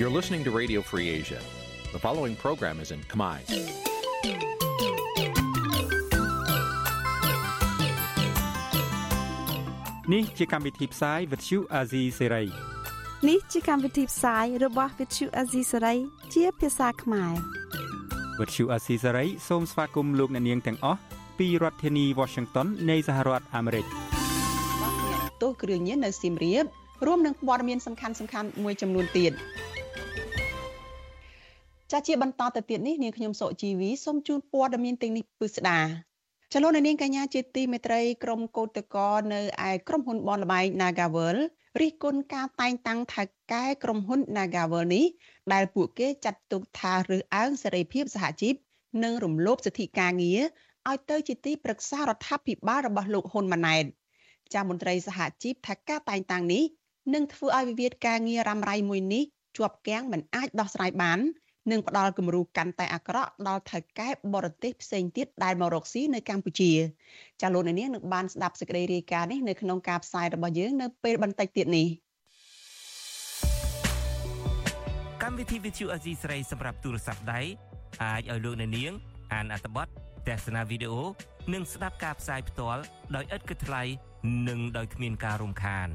You're listening to Radio Free Asia. The following program is in Khmer. នេះជាកម្មវិធីផ្សាយ Vuthu Azizi Serai នេះជាកម្មវិធីផ្សាយរបស់ Vuthu Azizi Serai ជាភាសាខ្មែរ Vuthu Azizi Serai សូមស្វាគមន៍លោកអ្នកនាងទាំងអស់ពីរដ្ឋធានី Washington នៃសហរដ្ឋអាមេរិកទោះគ្រឿងញៀននៅសៀមរាបរួមនឹងព័ត៌មានសំខាន់សំខាន់មួយចំនួនទៀត ចាជាបន្តទៅទៀតនេះនាងខ្ញុំសុជីវីសូមជូនព័ត៌មានទាំងនេះពិស្ដាចលនានាងកញ្ញាជាទីមេត្រីក្រុមកោតកោនៅឯក្រុមហ៊ុនបនលបែង Nagavel រិះគន់ការតែងតាំងថៅកែក្រុមហ៊ុន Nagavel នេះដែលពួកគេចាត់ទុកថារើសអើងសេរីភាពសហជីពនិងរំលោភសិទ្ធិការងារឲ្យទៅជាទីប្រឹក្សារដ្ឋាភិបាលរបស់លោកហ៊ុនម៉ាណែតចាមន្ត្រីសហជីពថាការតែងតាំងនេះនឹងធ្វើឲ្យវិវាទការងាររ៉ាំរ៉ៃមួយនេះជាប់គាំងមិនអាចដោះស្រាយបាន និងផ្ដល់គំរូកាន់តែអាក្រក់ដល់ថៅកែបរទេសផ្សេងទៀតដែលមករកស៊ីនៅកម្ពុជាចាលោកនាងនឹងបានស្ដាប់សេចក្តីរាយការណ៍នេះនៅក្នុងការផ្សាយរបស់យើងនៅពេលបន្តិចទៀតនេះកម្មវិធី Vithu Azizi ស្រីសម្រាប់ទូរស័ព្ទដៃអាចឲ្យលោកនាងអានអត្ថបទទស្សនាវីដេអូនិងស្ដាប់ការផ្សាយផ្ទាល់ដោយឥតគិតថ្លៃនិងដោយគ្មានការរំខាន។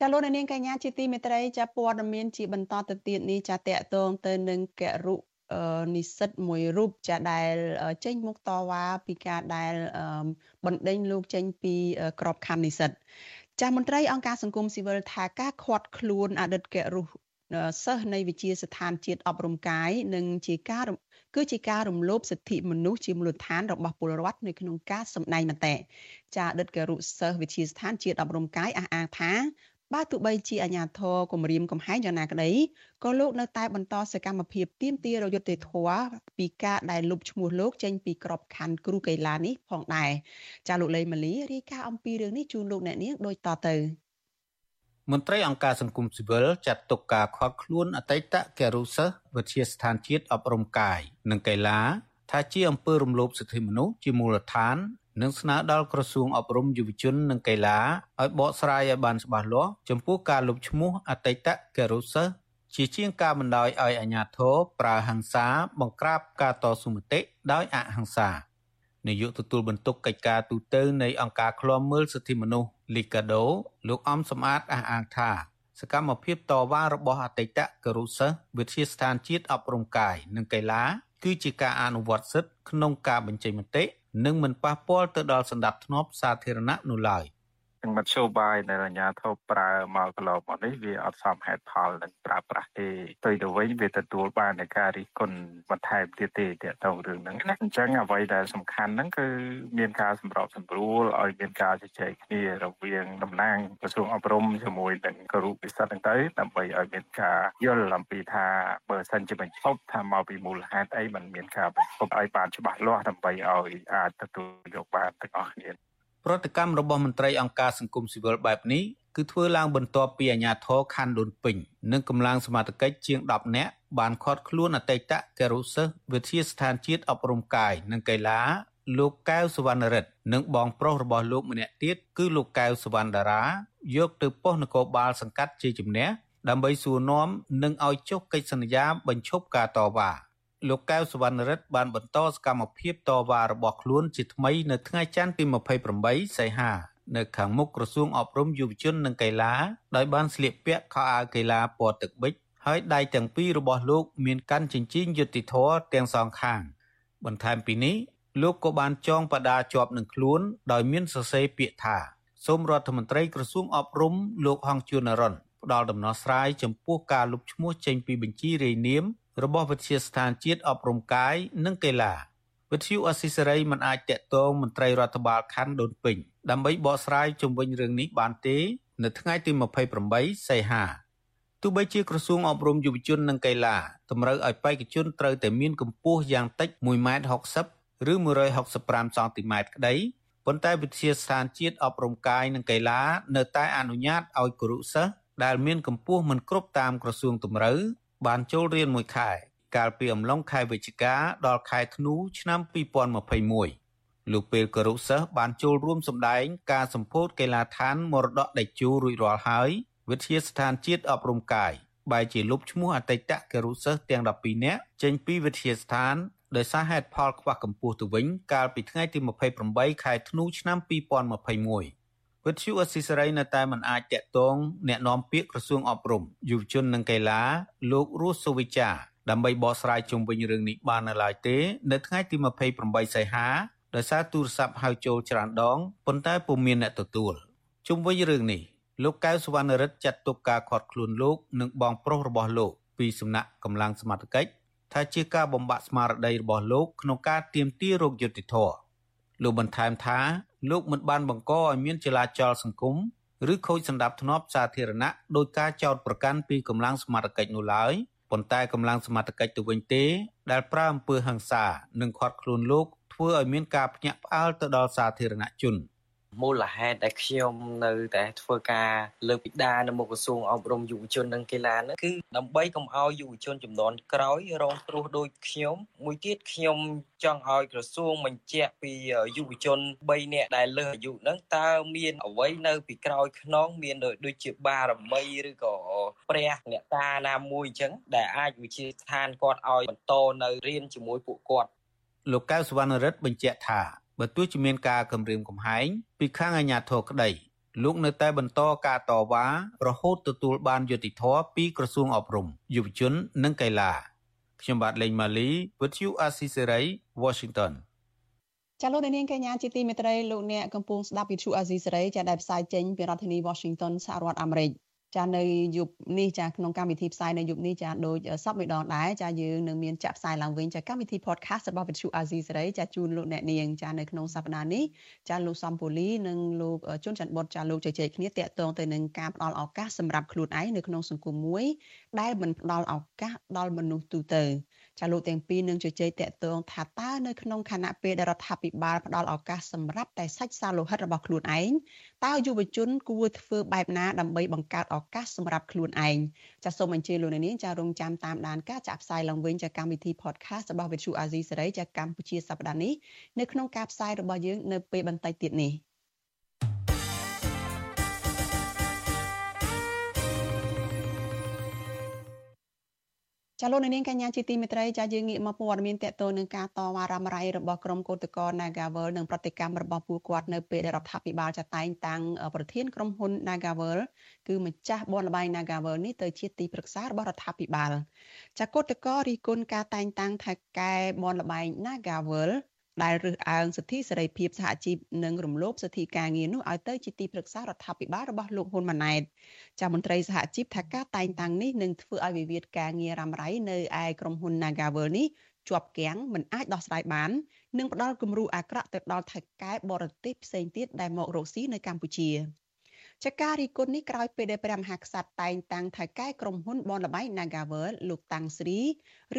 ចាលោកនាងកញ្ញាជាទីមេត្រីចាព័ត៌មានជាបន្តទៅទៀតនេះចាតកតងទៅនឹងករុនិស្សិតមួយរូបចាដែលចេញមុខតវ៉ាពីការដែលបណ្ដេញលោកចេញពីក្របខ័ណ្ឌនិស្សិតចាមន្ត្រីអង្គការសង្គមស៊ីវិលថាការខាត់ខ្លួនអតីតករុសិស្សនៃវិជាស្ថានជាតិអប់រំកាយនិងជាការគឺជាការរំលោភសិទ្ធិមនុស្សជាមូលដ្ឋានរបស់ពលរដ្ឋនៅក្នុងការសម្ដែងមតិចាអតីតករុសិស្សវិជាស្ថានជាតិអប់រំកាយអះអាងថា បើទោះបីជាអាញាធរគម្រាមកំហែងយ៉ាងណាក្តីក៏លោកនៅតែបន្តសកម្មភាពទាមទាររយុត្តិធម៌ពីការដែលលុបឈ្មោះលោកចេញពីក្របខ័ណ្ឌគ្រូកីឡានេះផងដែរចាលោកលេម៉ាលីរាយការណ៍អំពីរឿងនេះជូនលោកអ្នកនាងដូចតទៅមន្ត្រីអង្គការសង្គមស៊ីវិលចាត់ទុកការខាត់ខ្លួនអតីតកែរុសិស្សវិទ្យាស្ថានជាតិអប់រំកាយនិងកីឡាថាជាអំពើរំលោភសិទ្ធិមនុស្សជាមូលដ្ឋាន និងស្នើដល់ក្រសួងអប់រំយុវជននិងកីឡាឲ្យបកស្រាយឲ្យបានច្បាស់លាស់ចំពោះការលុបឈ្មោះអតីតកេរុសិស្សជាជាងការបណ្ដោយឲ្យអាជ្ញាធរប្រើហិង្សាបង្ក្រាបការតស៊ូមតិដោយអហិង្សានាយកទទួលបន្ទុកកិច្ចការទូតនៃអង្គការឃ្លាំមើលសិទ្ធិមនុស្ស Liga do លោកអំសំអាតអះអាងថាសកម្មភាពតវ៉ារបស់អតីតករុសិស្សវិទ្យាស្ថានជាតិអប់រំកាយនិងកីឡាគឺជាការអនុវត្តសិទ្ធិក្នុងការបញ្ចេញមតិ និងមិនប៉ះពាល់ទៅដល់សន្តិភាពសាធារណៈនោះឡើយ ទាំងមធ្យោបាយដែលអាជ្ញាធរប្រើមកកន្លងមកនេះវាអត់សមហេតុផលនឹងប្រើប្រាស់ទេផ្ទុយទៅវិញវាទទួលបាននៃការរិះគន់បន្ថែមទៀតទេទាក់ទងរឿងហ្នឹងណាអញ្ចឹងអ្វីដែលសំខាន់ហ្នឹងគឺមានការសម្របសម្រួលឲ្យមានការជជែកគ្នារវាងតំណាងក្រសួងអប់រំជាមួយនឹងគ្រូពិសិដ្ឋហ្នឹងទៅដើម្បីឲ្យមានការយល់អំពីថាបើសិនជាបញ្ឈប់ថាមកពីមូលហេតុអីมันមានការបញ្ឈប់ឲ្យបានច្បាស់លាស់ដើម្បីឲ្យអាចទទួលយកបានទាំងអស់គ្នា ប្រតិកម្មរបស់មន្ត្រីអង្គការសង្គមស៊ីវិលបែបនេះគឺធ្វើឡើងបន្ទាប់ពីអាជ្ញាធរខណ្ឌដូនពេញនិងកម្លាំងសមត្ថកិច្ចជាង10នាក់បានឃាត់ខ្លួនអតីតកេរុសិស្សវិទ្យាស្ថានជាតិអប់រំកាយនិងកីឡាលោកកែវសវណ្ណរិទ្ធនិងបងប្រុសរបស់លោកម្នាក់ទៀតគឺលោកកែវសវណ្ណតារាយកទៅប៉ុស្តិ៍នគរបាលសង្កាត់ជាជំនះដើម្បីសួរនាំនិងឲ្យចុះកិច្ចសន្យាបញ្ឈប់ការតវ៉ា លោកកែវសវណ្ណរិទ្ធបានបន្តសកម្មភាពតវ៉ារបស់ខ្លួនជាថ្មីនៅថ្ងៃច័ន្ទទី28សីហានៅខាងមុខក្រសួងអប់រំយុវជននិងកីឡាដោយបានស្លៀកពាក់ខោអាវកីឡាពណ៌ទឹកប៊ិចហើយដៃទាំងពីររបស់លោកមានកាន់ចិញ្ចៀនយុតិធធទាំងសងខាង បន្ថែមពីនេះលោកក៏បានចងបដាជាប់នឹងខ្លួនដោយមានសរសេរពាក្យថាសូមរដ្ឋមន្ត្រីក្រសួងអប់រំលោកហងជួនរ៉ុនផ្ដល់ដំណោះស្រាយចំពោះការលុបឈ្មោះចេញពីបញ្ជីរាយនាម របស់វិទ្យាស្ថានជាតិអប់រំកាយនិងកីឡាវិទ្យុអស៊ីសេរីមិនអាចតាក់ទងមន្ត្រីរដ្ឋបាលខណ្ឌដូនពេញដើម្បីបកស្រាយជុំវិញរឿងនេះបានទេ នៅថ្ងៃទី28សីហាទោះបីជាក្រសួងអប់រំយុវជននិងកីឡាតម្រូវឲ្យបេក្ខជនត្រូវតែមានកម្ពស់យ៉ាងតិច1.60ម៉ែត្រឬ165សង់ទីម៉ែត្រក្តីប៉ុន្តែវិទ្យាស្ថានជាតិអប់រំកាយនិងកីឡា នៅតែអនុញ្ញាតឲ្យគរុសិស្សដែលមានកម្ពស់មិនគ្រប់តាមក្រសួងតម្រូវ បានចូលរៀនមួយខែ កាលពីអំឡុងខែវិច្ឆិកាដល់ខែធ្នូឆ្នាំ2021លោកពេលគរុសិស្សបានចូលរួមសម្ដែងការសម្ពោធកីឡាដ្ឋានមរតកដេជោរួចរាល់ហើយវិទ្យាស្ថានជាតិអប់រំកាយបែរជាលុបឈ្មោះអតីតគរុសិស្សទាំង12នាក់ចេញពីវិទ្យាស្ថានដោយសារហេតុផលខ្វះកម្ពស់ទៅវិញ កាលពីថ្ងៃទី28ខែធ្នូឆ្នាំ2021 វិទ្យុអស៊ីសេរីនៅតែមិនអាចតាក់ទងអ្នកនាំពាក្យក្រសួងអប់រំយុវជននិងកីឡាលោករស់សុវិចាដើម្បីបកស្រាយជុំវិញរឿងនេះបាននៅឡើយទេ នៅថ្ងៃទី28សីហាដោយសារទូរស័ព្ទហៅចូលច្រើនដងប៉ុន្តែពុំមានអ្នកទទួលជុំវិញរឿងនេះលោកកៅសវណ្ណរិទ្ធចាត់ទុកការខាត់ខ្លួនលោកនិងបងប្រុសរបស់លោកពីសំណាក់កម្លាំងសមត្ថកិច្ចថាជាការបំបាក់ស្មារតីរបស់លោកក្នុងការទាមទាររោគយុត្តិធម៌លោកបន្ថែមថា លោកមិនបានបង្កឲ្យមានចលាចលសង្គមឬខូចសន្តិភាពសាធារណៈដោយការចោទប្រកាន់ពីកម្លាំងសមត្ថកិច្ចនោះឡើយប៉ុន្តែកម្លាំងសមត្ថកិច្ចទៅវិញទេ ដែលប្រើអំពើហិង្សានិងខាត់ខ្លួនលោកធ្វើឲ្យមានការភ្ញាក់ផ្អើលទៅដល់សាធារណជន។ មូលហេតុដែលខ្ញុំនៅតែធ្វើការលើកពីដានៅមុខក្រសួងអប់រំយុវជននិងកីឡានោះគឺដើម្បីកុំឲ្យយុវជនចំនួនក្រោយរងគ្រោះដូចខ្ញុំ មួយទៀតខ្ញុំចង់ឲ្យក្រសួងបញ្ជាក់ពីយុវជន3នាក់ដែលលើសអាយុហ្នឹងតើមានអ្វីនៅពីក្រោយខ្នងមានដូចជាបារមីឬក៏ព្រះអ្នកតាណាមួយអញ្ចឹងដែលអាចវិជាស្ថានគាត់ឲ្យបន្តនៅរៀនជាមួយពួកគាត់លោកកៅសវណ្ណរិទ្ធបញ្ជាក់ថា បើទោះជាមានការគម្រាមកំហែងពីខាងអាជ្ញាធរក្តីលោកនៅតែបន្តការតវ៉ារហូតទទួលបានយុត្តិធម៌ពីក្រសួងអប់រំយុវជននិងកីឡាខ្ញុំបាទលេងម៉ាលី With you Asisari Washington ចាលោកនាងកញ្ញាជាទីមេត្រីលោកអ្នកកំពុងស្ដាប់វិទ្យុអាស៊ីសេរីចាដែលផ្សាយចេញពីរដ្ឋធានី Washington សហរដ្ឋអាមេរិក ចានៅយប់នេះចាក្នុងកម្មវិធីផ្សាយនៅយប់នេះចាដូចសពមួយដងដែរចាយើងនឹងមានចាក់ផ្សាយឡើងវិញចាកម្មវិធី podcast របស់វិទ្យុអាស៊ីសេរីចាជូនលោកអ្នកនាងចានៅក្នុងសប្តាហ៍នេះចាលោកសំពូលីនិងលោកជុនច័ន្ទបុតចាលោកជជែកគ្នាតាក់ទងទៅនឹងការផ្ដល់ឱកាសសម្រាប់ខ្លួនឯងនៅក្នុងសង្គមមួយដែលមិនផ្ដល់ឱកាសដល់មនុស្សទូទៅ ចាលោកទាំងពីរនឹងជជែកតាក់ទងថាតើនៅក្នុងខណៈពេលដែលរដ្ឋាភិបាលផ្ដល់ឱកាសសម្រាប់តែសាច់សាលោហិតរបស់ខ្លួនឯងតើយុវជនគួរធ្វើបែបណាដើម្បីបង្កើតឱកាសសម្រាប់ខ្លួនឯងចាសូមអញ្ជើញលោកនាងចារងចាំតាមដានការចាក់ផ្សាយឡើងវិញចាកម្មវិធី podcast របស់ Vithu Azizi សេរីចាកម្ពុជាសប្តាហ៍នេះនៅក្នុងការផ្សាយរបស់យើងនៅពេលបន្តិចទៀតនេះ ចាលោកនាងកញ្ញាជាទីមេត្រីចាយើងងាកមកព័ត៌មានតកតនឹងការតវ៉ារ៉ាំរ៉ៃរបស់ក្រុមកោតក្រ Nagavel និងប្រតិកម្មរបស់ពួកគាត់នៅពេលដែលរដ្ឋាភិបាលចាតែងតាំងប្រធានក្រុមហ៊ុន Nagavel គឺម្ចាស់បនលបែង Nagavel នេះទៅជាទីប្រឹក្សារបស់រដ្ឋាភិបាលចាកោតក្ររីគុណការតែងតាំងថៅកែបនលបែង Nagavel ដែលរើសអើងសិទ្ធិសេរីភាពសហជីពនិងរំលោភសិទ្ធិការងារនោះឲ្យទៅជាទីប្រឹក្សារដ្ឋាភិបាលរបស់លោកហ៊ុនម៉ាណែតចាមន្ត្រីសហជីពថាការតែងតាំងនេះនឹងធ្វើឲ្យវិវាទការងាររ៉ាំរ៉ៃនៅឯក្រុមហ៊ុន Nagavel នេះជាប់គាំងមិនអាចដោះស្រាយបាននិងផ្ដល់គំរូអាក្រក់ទៅដល់ថៃកែបរទេសផ្សេងទៀតដែលមករកស៊ីនៅកម្ពុជាចការរីគុណនេះក្រោយពេលដែលព្រះមហាក្សត្រតែងតាំងថៅកែក្រុមហ៊ុនបនលបៃ Nagavel លោកតាំងស្រី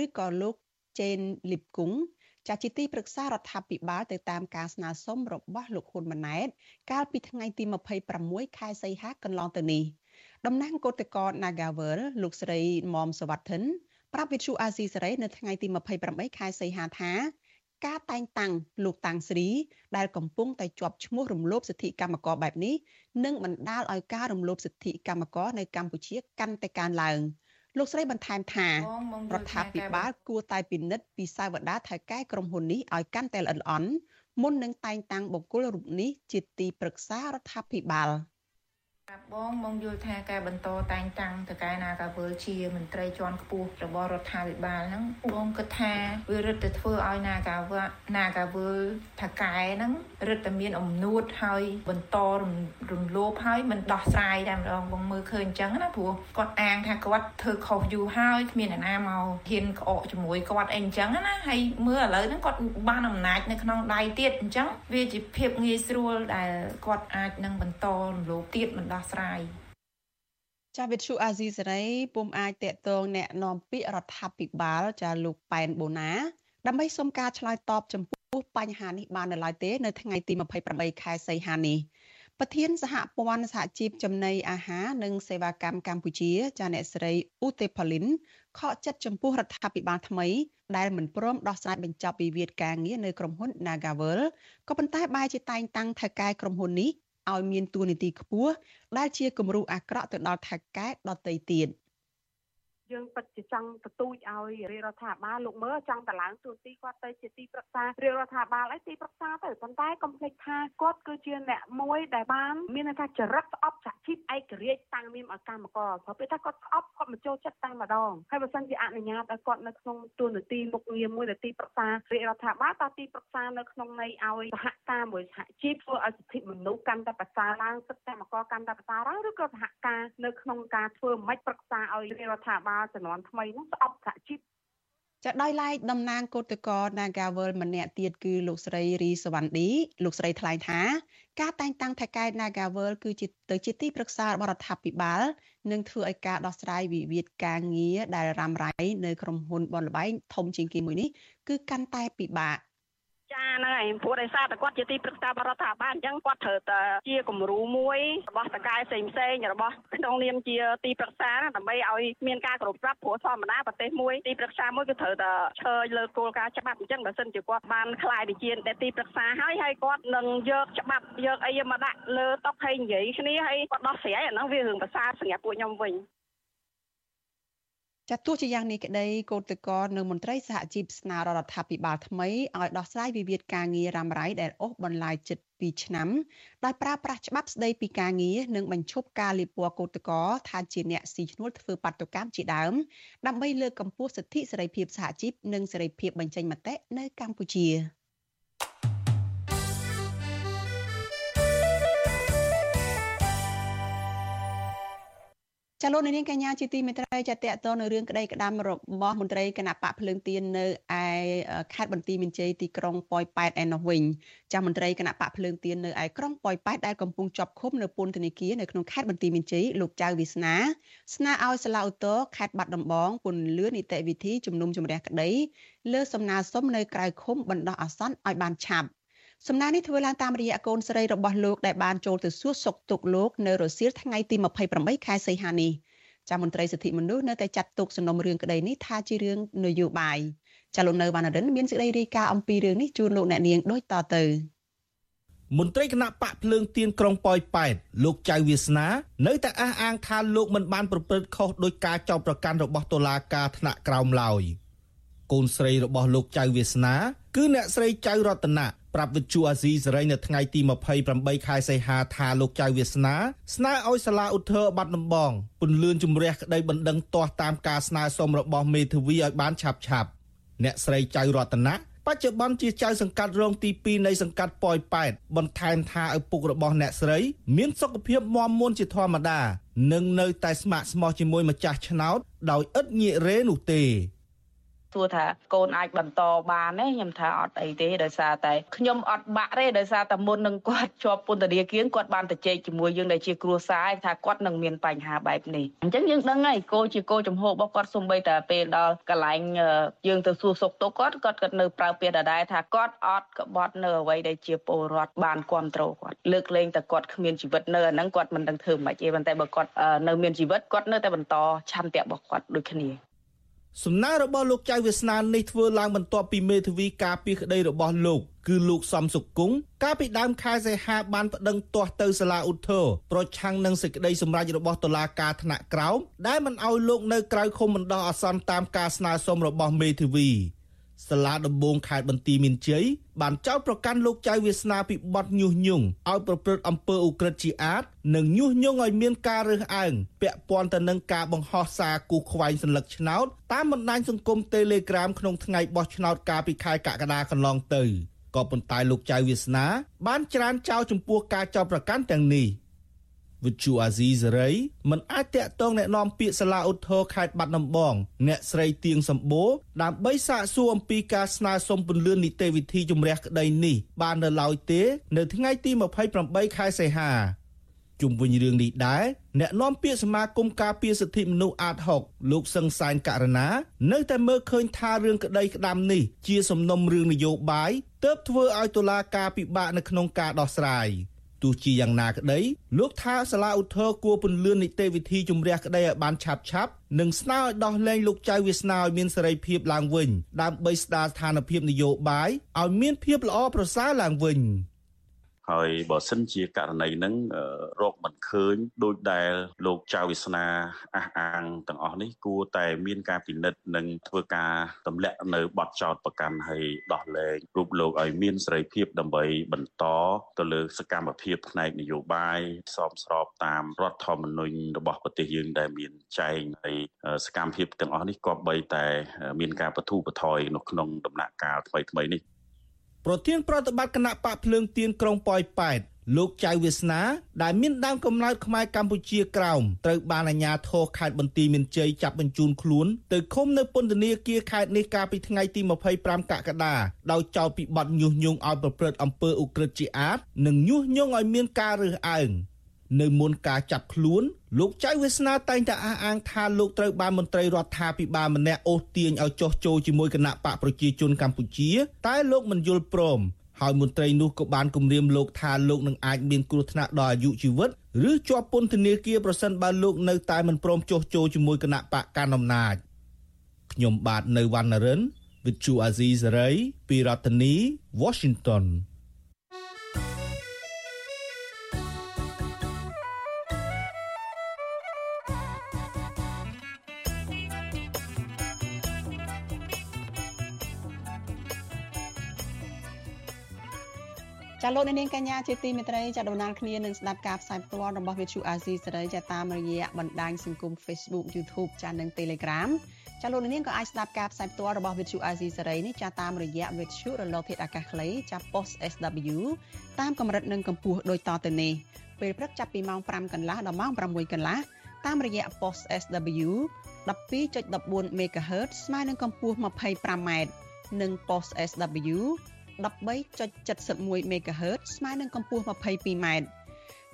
ឬក៏លោកចេនលីបគង់ ចាស់ជាទីប្រឹក្សារដ្ឋាភិបាលទៅតាមការស្នើសុំរបស់លោកហ៊ុនម៉ាណែត កាលពីថ្ងៃទី26ខែសីហាកន្លងទៅនេះតំណាងគឧតកោ Nagavel លោកស្រីមុំសវត្ថិនប្រាប់វិទ្យុអាស៊ីសេរីនៅថ្ងៃទី28ខែសីហាថាការតែងតាំងលោកតាំងស្រីដែលកំពុងតែជាប់ឈ្មោះរំលោភសិទ្ធិកម្មករបែបនេះនឹងបណ្ដាលឲ្យការរំលោភសិទ្ធិកម្មករនៅកម្ពុជាកាន់តែកើនឡើង។ លោកស្រីបន្ថែមថារដ្ឋាភិបាលគួរតែពិនិត្យពីសាវតាថៅកែក្រុមហ៊ុននេះឲ្យកាន់តែល្អិតល្អន់មុននឹងតែងតាំងបុគ្គលរូបនេះជាទីប្រឹក្សារដ្ឋាភិបាល បងមកយល់ថាការបន្តតែងតាំងតកែណាកាវើជាមន្ត្រីជាន់ខ្ពស់របស់រដ្ឋាភិបាលហ្នឹងបងគិតថាវារឹតតែធ្វើឲ្យណាកាវើណាកាវើតកែហ្នឹងរឹតតែមានអំនួតហើយបន្តរំលោភហើយមិនដោះស្រាយតែម្ដងបងមើលឃើញអញ្ចឹងណាព្រោះគាត់អាងថាគាត់ធ្វើខុសយូរហើយគ្មានអ្នកណាមកហ៊ានក្អកជាមួយគាត់អីអញ្ចឹងណាហើយមើលឥឡូវហ្នឹងគាត់បានអំណាចនៅក្នុងដៃទៀតអញ្ចឹងវាជាភាពងាយស្រួលដែលគាត់អាចនឹងបន្តរំលោភទៀតមិនដោស្រាយចាវិទ្យុអាស៊ីសេរីពុំអាចតកតងแนะនាំពាក្យរដ្ឋាភិបាលចាលោកប៉ែនបូណាដើម្បីសុំការឆ្លើយតបចំពោះបញ្ហានេះបាននៅឡើយទេ នៅថ្ងៃទី28ខែសីហានេះប្រធានសហព័ន្ធសហជីពចំណីអាហារនិងសេវាកម្មកម្ពុជា ចាអ្នកស្រីឧទេផលីនខកចិត្តចំពោះរដ្ឋាភិបាលថ្មីដែលមិនព្រមដោះស្រាយបញ្ចប់វិវាទការងារនៅក្រុមហ៊ុន Nagavel ក៏ប៉ុន្តែបែរជាតែងតាំងថៅកែក្រុមហ៊ុននេះ ឲ្យមានទួនាទីខ្ពស់ដែលជាគំរូអាក្រក់ទៅដល់ថៅកែដទៃទៀត។ យើងពិតជាចង់ទទូចឲ្យរាជរដ្ឋាភិបាលលោកមើលចង់តឡើងទូទីគាត់ទៅជាទីប្រឹក្សារាជរដ្ឋាភិបាលអីទីប្រឹក្សាទៅប៉ុន្តែកុំភ្លេចថាគាត់គឺជាអ្នកមួយដែលបានមានន័យថាចរិតស្អប់សហជីពឯករាជ្យតាំងមានឲ្យកម្មករព្រោះពេលថាគាត់ស្អប់គាត់មកចូលចិត្តតាំងម្ដងហើយបើសិនជាអនុញ្ញាតឲ្យគាត់នៅក្នុងទូនាទីមុខងារមួយដែលទីប្រឹក្សារាជរដ្ឋាភិបាលតើទីប្រឹក្សានៅក្នុងន័យឲ្យសហការមួយសហជីពធ្វើឲ្យសិទ្ធិមនុស្សកាន់តែប្រសើរឡើងសិទ្ធិកម្មករកាន់តែប្រសើរឡើងឬក៏សហការនៅក្នុងការធ្វើមិនប្រឹក្សាឲ្យរាជរដ្ឋាភិបាលជំនាន់ថ្មីនោះស្អប់សហជីពចាដោយឡែកតំណាងគឧតកោ Nagawal ម្នាក់ទៀតគឺលោកស្រីរីសវណ្ឌីលោកស្រីថ្លែងថាការតែងតាំងថៃកែ Nagawal គឺជាទៅជាទីប្រឹក្សារបស់រដ្ឋាភិបាលនឹងធ្វើឲ្យការដោះស្រាយវិវាទការងារដែលរ៉ាំរ៉ៃនៅក្រុមហ៊ុនបនលបែងធំជាងគេមួយនេះគឺកាន់តែពិបាក ចាហ្នឹងហើយព្រោះដោយសារតែគាត់ជាទីប្រឹក្សាបរដ្ឋាភិបាលអញ្ចឹងគាត់ត្រូវតែជាគំរូមួយរបស់តកែផ្សេងផ្សេងរបស់ក្នុងនាមជាទីប្រឹក្សាដើម្បីឲ្យមានការគ្រប់ប្រាប់ព្រោះធម្មតាប្រទេសមួយទីប្រឹក្សាមួយគឺត្រូវតែឈើលើគោលការណ៍ច្បាប់អញ្ចឹងបើសិនជាគាត់បានខ្លាយទៅជាទីប្រឹក្សាហើយហើយគាត់នឹងយកច្បាប់យកអីមកដាក់លើតុហើយនិយាយគ្នាហើយគាត់ដោះស្រាយអាហ្នឹងវារឿងប្រសើរសម្រាប់ពួកខ្ញុំវិញ ចាទោះជាយ៉ាងនេះក្តីកោតតកនៅមន្ត្រីសហជីពស្នើរដ្ឋាភិបាលថ្មីឲ្យដោះស្រាយវិវាទការងាររ៉ាំរ៉ៃដែលអូសបន្លាយជិត2ឆ្នាំដោយប្រើប្រាស់ច្បាប់ស្តីពីការងារនិងបញ្ឈប់ការលាបពណ៌កោតតកថាជាអ្នកស៊ីឈ្នួលធ្វើបាតុកម្មជាដើមដើម្បីលើកកម្ពស់សិទ្ធិសេរីភាពសហជីពនិងសេរីភាពបញ្ចេញមតិនៅកម្ពុជា។ ចាលោកនាងកញ្ញាជាទីមេត្រីចាតតទៅនៅរឿងក្តីក្តាំរបស់មន្ត្រីគណៈបកភ្លើងទៀននៅឯខេត្តបន្ទាយមានជ័យទីក្រុងប៉ោយប៉ែតឯនោះវិញចាមន្ត្រីគណៈបកភ្លើងទៀននៅឯក្រុងប៉ោយប៉ែតដែលកំពុងជាប់ឃុំនៅពន្ធនាគារនៅក្នុងខេត្តបន្ទាយមានជ័យលោកចៅវាសនាស្នើឲ្យសាលាឧទ្ធរខេត្តបាត់ដំបងពន្លឿននីតិវិធីជំនុំជម្រះក្តីលើសំណើសុំនៅក្រៅឃុំបណ្ដោះអាសន្នឲ្យបានឆាប់ សំណើនេះធ្វើឡើងតាមរយៈកូនស្រីរបស់លោកដែលបានចូលទៅសួរសុខទុក្ខលោកនៅរសៀលថ្ងៃទី28ខែសីហានេះចាមន្ត្រីសិទ្ធិមនុស្សនៅតែចាត់ទុកសំណុំរឿងក្តីនេះថាជារឿងនយោបាយចាលោកនៅវណ្ណរិនមានសេចក្តីរាយការណ៍អំពីរឿងនេះជូនលោកអ្នកនាងដូចតទៅមន្ត្រីគណៈបកភ្លើងទៀនក្រុងប៉ោយប៉ែតលោកចៅវាសនានៅតែអះអាងថាលោកមិនបានប្រព្រឹត្តខុសដោយការចោទប្រកាន់របស់តុលាការថ្នាក់ក្រោមឡើយកូនស្រីរបស់លោកចៅវាសនា គឺអ្នកស្រីចៅរតនា ប្រាប់វិទ្យុអាស៊ីសេរីនៅថ្ងៃទី28ខែសីហាថាលោកចៅវាសនាស្នើឲ្យសាលាឧទ្ធរបាត់ដំបងពន្លឿនជំរះក្តីបណ្ដឹងទាស់តាមការស្នើសុំរបស់មេធាវីឲ្យបានឆាប់ឆាប់អ្នកស្រីចៅរតនាបច្ចុប្បន្នជាចៅសង្កាត់រងទី2នៃសង្កាត់ប៉ោយប៉ែតបន្ថែមថាឪពុករបស់អ្នកស្រី មានសុខភាពមាំមួនជាធម្មតានិងនៅតែស្ម័គ្រស្មោះជាមួយម្ចាស់ឆ្នោតដោយឥតងាករេនោះទេ សួរថាកូនអាចបន្តបានទេខ្ញុំថាអត់អីទេដោយសារតែខ្ញុំអត់បាក់ទេដោយសារតែមុននឹងគាត់ជាប់ពន្ធនាគារគាត់បានទៅជែកជាមួយយើងដែលជាគ្រួសារថាគាត់នឹងមានបញ្ហាបែបនេះអញ្ចឹងយើងដឹងហើយកូជាកូចំហរបស់គាត់សំបីតែពេលដល់កន្លែងយើងទៅសួរសុខទុក្ខគាត់គាត់គាត់នៅប្រើពាក្យដដែលថាគាត់អត់ក្បត់នៅអ្វីដែលជាពលរដ្ឋបានគ្រប់គ្រងគាត់លើកលែងតែគាត់គ្មានជីវិតនៅអាហ្នឹងគាត់មិនដឹងធ្វើម៉េចទេប៉ុន្តែបើគាត់នៅមានជីវិតគាត់នៅតែបន្តឆន្ទៈរបស់គាត់ដូចគ្នា សំណើរបស់លោកចៅវាសនានេះធ្វើឡើងបន្ទាប់ពីមេធាវីការពីក្តីរបស់លោកគឺលោកសំសុគង្គកាលពីដើមខែសីហាបានប្តឹងទាស់ទៅសាលាឧទ្ធរប្រឆាំងនឹងសេចក្តីសម្រេចរបស់តុលាការថ្នាក់ក្រោមដែលមិនអោយលោកនៅក្រៅឃុំបណ្ដោះអាសន្នតាមការស្នើសុំរបស់មេធាវី សាលាដំបងខេត្តបន្ទាយមានជ័យបានចោទប្រកាន់លោកចៅវាសនាពីបទញុះញង់ឲ្យប្រព្រឹត្តអំពើឧក្រិដ្ឋជាអាតនិងញុះញង់ឲ្យមានការរើសអើងពាក់ព័ន្ធទៅនឹងការបង្ហោះសារគូខ្វែងសัญลักษณ์ឆ្នោតតាមបណ្ដាញសង្គម Telegram ក្នុងថ្ងៃបោះឆ្នោតកាលពីខែកក្កដាកន្លងទៅក៏ប៉ុន្តែលោកចៅវាសនា បានច្រានចោលចំពោះការចោទប្រកាន់ទាំងនេះ វិទ្យុអាស៊ីសេរីមិនអាចតាក់ទងแนะនាំពាក្យសាលាឧទ្ធរខេត្តបាត់ដំបងអ្នកស្រីទៀងសម្បូរដើម្បីសាកសួរអំពីការស្នើសុំពន្លឿននីតិវិធីជំរះក្តីនេះបាននៅឡើយទេ នៅថ្ងៃទី28ខែសីហាជុំវិញរឿងនេះដែរអ្នកនាំពាក្យសមាគមការពារសិទ្ធិមនុស្សអាត6លោកសឹងសានករណា នៅតែមើលឃើញថារឿងក្តីក្តាំនេះជាសំណុំរឿងនយោបាយទើបធ្វើឲ្យតុលាការពិបាកនៅក្នុងការដោះស្រាយ ទោះជាយ៉ាងណាក្តីលោកថាសាលាឧទ្ធរគួរពន្លឿននីតិវិធីជំរះក្តីឲ្យបានឆាប់ឆាប់និងស្នើឲ្យដោះលែងលោកចៅវាសនាឲ្យមានសេរីភាពឡើងវិញដើម្បីស្ដារស្ថានភាពនយោបាយឲ្យមានភាពល្អប្រសើរឡើងវិញ។ ហើយបើសិនជាករណីហ្នឹងរកមិនឃើញដោយដែលលោកចៅវាសនាអះអាងទាំងអស់នេះគួរតែមានការពិនិត្យនិងធ្វើការទម្លាក់នៅបទចោតប្រកាន់ហើយដោះលែងរូបលោកឲ្យមានសេរីភាពដើម្បីបន្តទៅលើសកម្មភាពផ្នែកនយោបាយសមស្របតាមរដ្ឋធម្មនុញ្ញរបស់ប្រទេសយើងដែលមានចែងហើយសកម្មភាពទាំងអស់នេះក៏បីតែមានការបទូបថយនៅក្នុងដំណាក់កាលថ្មីៗនេះ ប្រធានប្រតិបត្តិគណៈបកភ្លើងទៀនក្រុងប៉ោយប៉ែតលោកចៅវាសនាដែលមានដើមកំណើតខ្មែរកម្ពុជាក្រោមត្រូវបានអាជ្ញាធរខេត្តបន្ទាយមានជ័យចាប់បញ្ជូនខ្លួនទៅឃុំនៅពន្ធនាគារខេត្តនេះកាលពីថ្ងៃទី25កក្កដាដោយចោទពីបទញុះញង់ឲ្យប្រព្រឹត្តអំពើឧក្រិដ្ឋជាអាតនិងញុះញង់ឲ្យមានការរើសអើង នៅមុនការចាប់ខ្លួនលោកចៅវាសនាតែងតែអះអាងថាលោកត្រូវបានមន្ត្រីរដ្ឋាភិបាលម្នាក់អូសទាញឲ្យចោះចូលជាមួយគណៈបកប្រជាជនកម្ពុជា តែលោកមិនយល់ព្រមហើយមន្ត្រីនោះក៏បានគម្រាមលោកថាលោកនឹងអាចមានគ្រោះថ្នាក់ដល់អាយុជីវិតឬជាប់ពន្ធនាគារប្រសិនបើលោកនៅតែមិនព្រមចុះចូលជាមួយគណៈបកកណ្ដាលអំណាចខ្ញុំបាទនៅវណ្ណរិន With Chu Azizi Saray ពីរដ្ឋធានី Washington ចាលោកនាងកញ្ញាជាទីមេត្រីចាដំណើរគ្នានឹងស្ដាប់ការផ្សាយផ្ទាល់របស់ Vithu Azizi សេរីចាតាមរយៈបណ្ដាញសង្គម Facebook YouTube ចានិង Telegram ចាលោកនាងក៏អាចស្ដាប់ការផ្សាយផ្ទាល់របស់ Vithu Azizi សេរីនេះចាតាមរយៈ Vithu រលកធាតុអាកាសខ្លីចា Post SW តាមកម្រិតនិងកម្ពស់ដូចតទៅនេះពេលព្រឹកចាប់ពីម៉ោង5កន្លះដល់ម៉ោង6កន្លះតាមរយៈ Post SW 12.14 MHz ស្មើនឹងកម្ពស់ 25m និង Post SW 13.71 MHz ស្មើនឹងកម្ពស់ 22m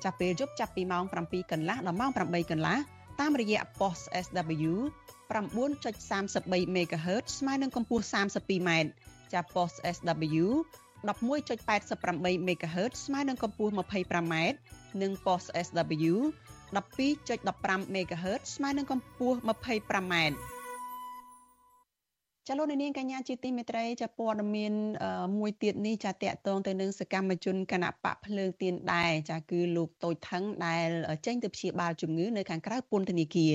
ចាប់ពេលយប់ចាប់ពីម៉ោង7កន្លះដល់ម៉ោង8កន្លះតាមរយៈ post SW 9.33 MHz ស្មើនឹងកម្ពស់ 32m ចាប់ post SW 11.88 MHz ស្មើនឹងកម្ពស់ 25m និង post SW 12.15 MHz ស្មើនឹងកម្ពស់ 25m ចលនានាងកញ្ញាជាទីមេត្រីចាព័ត៌មានមួយទៀតនេះចាតកតងទៅនឹងសកម្មជនគណៈបកភ្លើងទៀនដែរចាគឺលោកតូចថងដែលចេញទៅព្យាបាលជំងឺនៅខាងក្រៅពន្ធនាគារ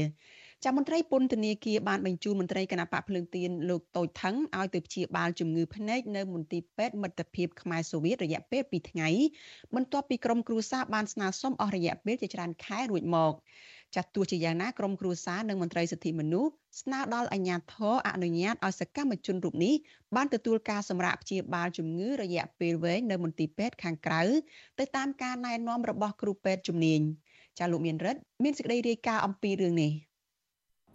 ចាមន្ត្រីពន្ធនាគារបានបញ្ជូនមន្ត្រីគណៈបកភ្លើងទៀនលោកតូចថងឲ្យទៅព្យាបាលជំងឺភ្នែកនៅមន្ទីរពេទ្យមិត្តភាពខ្មែរសូវៀតរយៈពេល2ថ្ងៃបន្ទាប់ពីក្រុមគ្រួសារបានស្នើសុំអស់រយៈពេលជាច្រើនខែរួចមក ចាត់ទោះជាយ៉ាងណាក្រមគ្រួសារនិងមន្ត្រីសិទ្ធិមនុស្សស្នើដល់អាជ្ញាធរអនុញ្ញាតឲ្យសកម្មជនរូបនេះបានទទួលការសម្រាកព្យាបាលជំងឺរយៈពេលវែងនៅមន្ទីរពេទ្យខាងក្រៅទៅតាមការណែនាំរបស់គ្រូពេទ្យជំនាញចាលោកមានរិទ្ធមានសេចក្តីរាយការណ៍អំពីរឿងនេះ